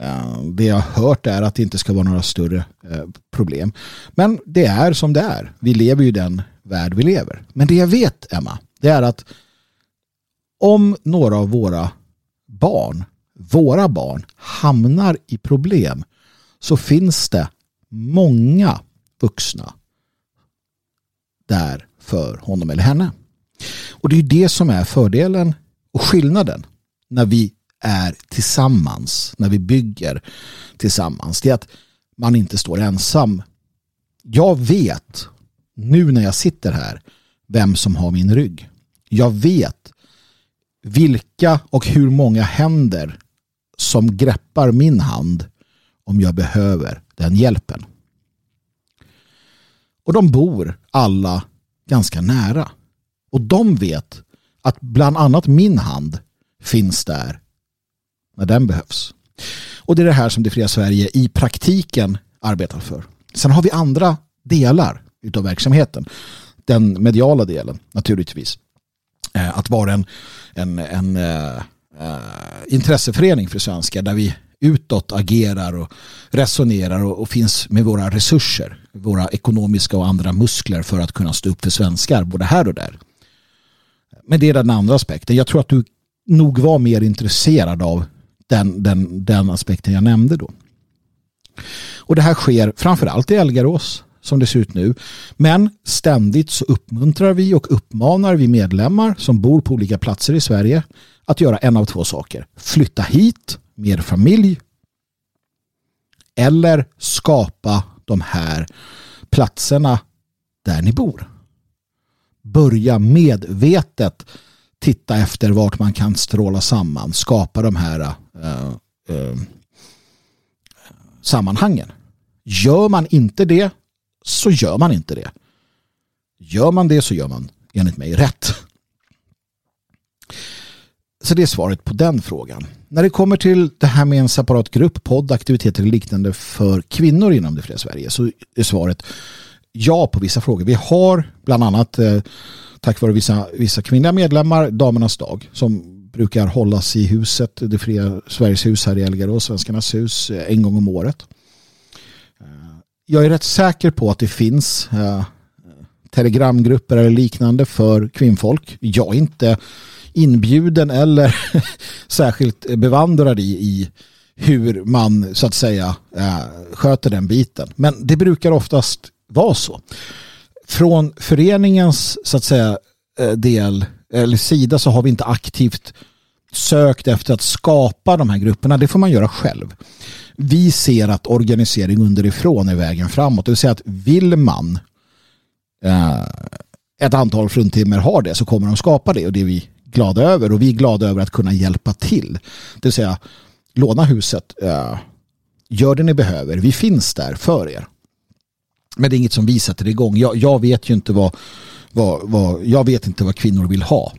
Eh, det jag har hört är att det inte ska vara några större eh, problem. Men det är som det är. Vi lever ju i den värld vi lever. Men det jag vet, Emma, det är att om några av våra barn, våra barn, hamnar i problem så finns det många vuxna där för honom eller henne. Och det är det som är fördelen och skillnaden när vi är tillsammans, när vi bygger tillsammans, det är att man inte står ensam. Jag vet nu när jag sitter här vem som har min rygg. Jag vet vilka och hur många händer som greppar min hand om jag behöver den hjälpen. Och de bor alla ganska nära. Och de vet att bland annat min hand finns där när den behövs. Och det är det här som det fria Sverige i praktiken arbetar för. Sen har vi andra delar utav verksamheten. Den mediala delen naturligtvis. Eh, att vara en, en, en uh, intresseförening för svenskar där vi utåt agerar och resonerar och, och, finns med våra resurser, våra ekonomiska och andra muskler för att kunna stå upp för svenskar både här och där. Men det är den andra aspekten. Jag tror att du nog var mer intresserad av den, den, den aspekten jag nämnde då. Och det här sker framförallt i Elgarås som det ser ut nu. Men ständigt så uppmuntrar vi och uppmanar vi medlemmar som bor på olika platser i Sverige att göra en av två saker. Flytta hit med familj eller skapa de här platserna där ni bor. Börja medvetet titta efter vart man kan stråla samman, skapa de här uh, uh, sammanhangen. Gör man inte det så gör man inte det. Gör man det så gör man enligt mig rätt. Så det är svaret på den frågan. När det kommer till det här med en separat grupp, podd, aktiviteter och liknande för kvinnor inom det fria Sverige så är svaret ja på vissa frågor. Vi har bland annat eh, tack vare vissa, vissa kvinnliga medlemmar Damernas dag som brukar hållas i huset, det fria Sveriges hus här i Elgarås, Svenskarnas hus, eh, en gång om året. Eh, jag är rätt säker på att det finns eh, telegramgrupper eller liknande för kvinnfolk. Jag är inte inbjuden eller [laughs] särskilt bevandrad i, i hur man så att säga eh, sköter den biten. Men det brukar oftast vara så. Från föreningens så att säga eh, del eller sida så har vi inte aktivt sökt efter att skapa de här grupperna. Det får man göra själv. Vi ser att organisering underifrån är vägen framåt. Det vill säga att vill man eh, ett antal fruntimmer har det så kommer de skapa det och det är vi glada över och vi är glada över att kunna hjälpa till. Det vill säga låna huset, eh, gör det ni behöver, vi finns där för er. Men det är inget som vi sätter igång. Jag, jag vet ju inte vad vad, vad, jag vet inte vad kvinnor vill ha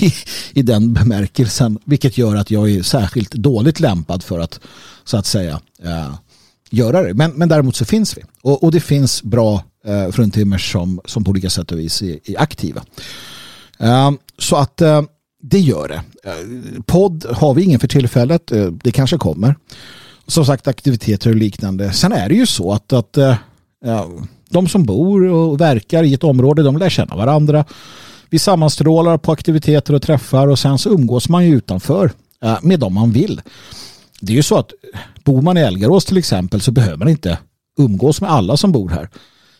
i, [laughs] i den bemärkelsen. Vilket gör att jag är särskilt dåligt lämpad för att så att säga uh, göra det. Men, men däremot så finns vi. Och, och det finns bra eh, uh, fruntimmers som, som på olika sätt och vis är, är aktiva. Uh, så att uh, det gör det. podd har vi ingen för tillfället. det kanske kommer. Som sagt aktiviteter och liknande. Sen är det ju så att, att de som bor och verkar i ett område, de lär känna varandra. Vi sammanstrålar på aktiviteter och träffar och sen så umgås man ju utanför med dem man vill. Det är ju så att bor man i Elgarås till exempel så behöver man inte umgås med alla som bor här.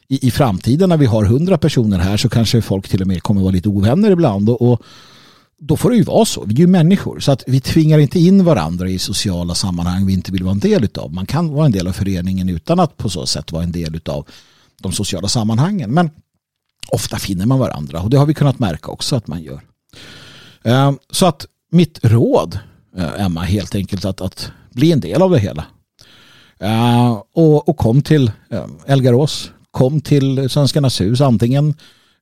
I, i framtiden när vi har hundra personer här så kanske folk till och med kommer vara lite ovänner ibland och, och då får det ju vara så. Vi är ju människor så att vi tvingar inte in varandra i sociala sammanhang vi inte vill vara en del av. Man kan vara en del av föreningen utan att på så sätt vara en del av de sociala sammanhangen. Men ofta finner man varandra och det har vi kunnat märka också att man gör. Ehm, så att mitt råd, eh, Emma, helt enkelt att, att bli en del av det hela. Ehm, och, och kom till eh, Elgarås, kom till Svenskarnas hus, antingen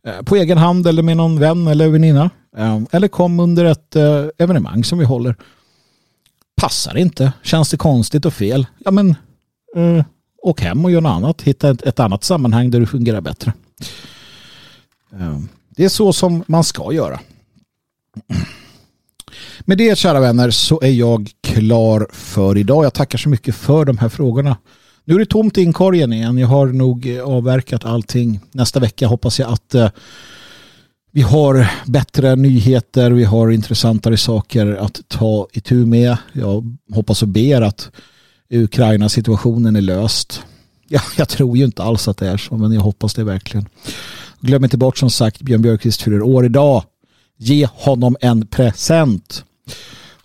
Eh, på egen hand eller med någon vän eller väninna. Eh, eller kom under ett eh, evenemang som vi håller. Passar inte, känns det konstigt och fel, ja men åk hem och gör något annat. Hitta ett, ett annat sammanhang där du fungerar bättre. Det är så som man ska göra. Med det kära vänner så är jag klar för idag. Jag tackar så mycket för de här frågorna. Nu är det tomt i inkorgen igen. Jag har nog eh, avverkat allting. Nästa vecka hoppas jag att eh, vi har bättre nyheter. Vi har intressantare saker att ta itu med. Jag hoppas och ber att Ukraina-situationen är löst. Ja, [laughs] jag tror ju inte alls att det är så, men jag hoppas det verkligen. Glöm inte bort som sagt, Björn Björkqvist fyller år idag. Ge honom en present.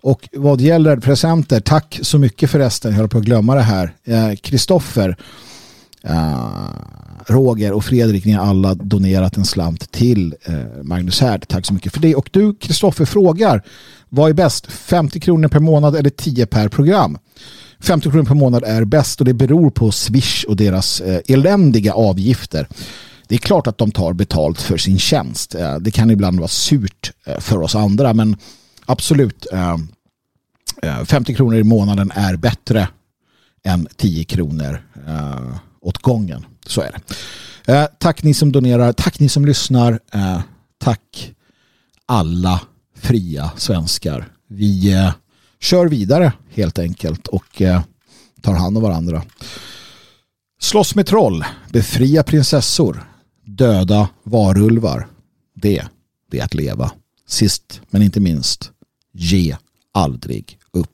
Och vad gäller presenter, tack så mycket förresten, jag höll på att glömma det här. Eh, Kristoffer, eh, eh, Roger och Fredrik, ni har alla donerat en slant till eh, Magnus Härd. Tack så mycket för det. Och du, Kristoffer, frågar, vad är bäst? 50 kronor per månad eller 10 per program? 50 kronor per månad är bäst och det beror på Swish och deras eh, eländiga avgifter. Det är klart att de tar betalt för sin tjänst. Eh, det kan ibland vara surt eh, för oss andra men absolut eh, Eh, 50 kronor i månaden är bättre än 10 kronor eh, åt gången. Så är det. Eh, tack ni som donerar, tack ni som lyssnar, tack alla fria svenskar. Vi kör vidare helt enkelt och tar hand om varandra. Slåss med troll, befria prinsessor, döda varulvar. Det, det är att leva. Sist men inte minst, ge aldrig up.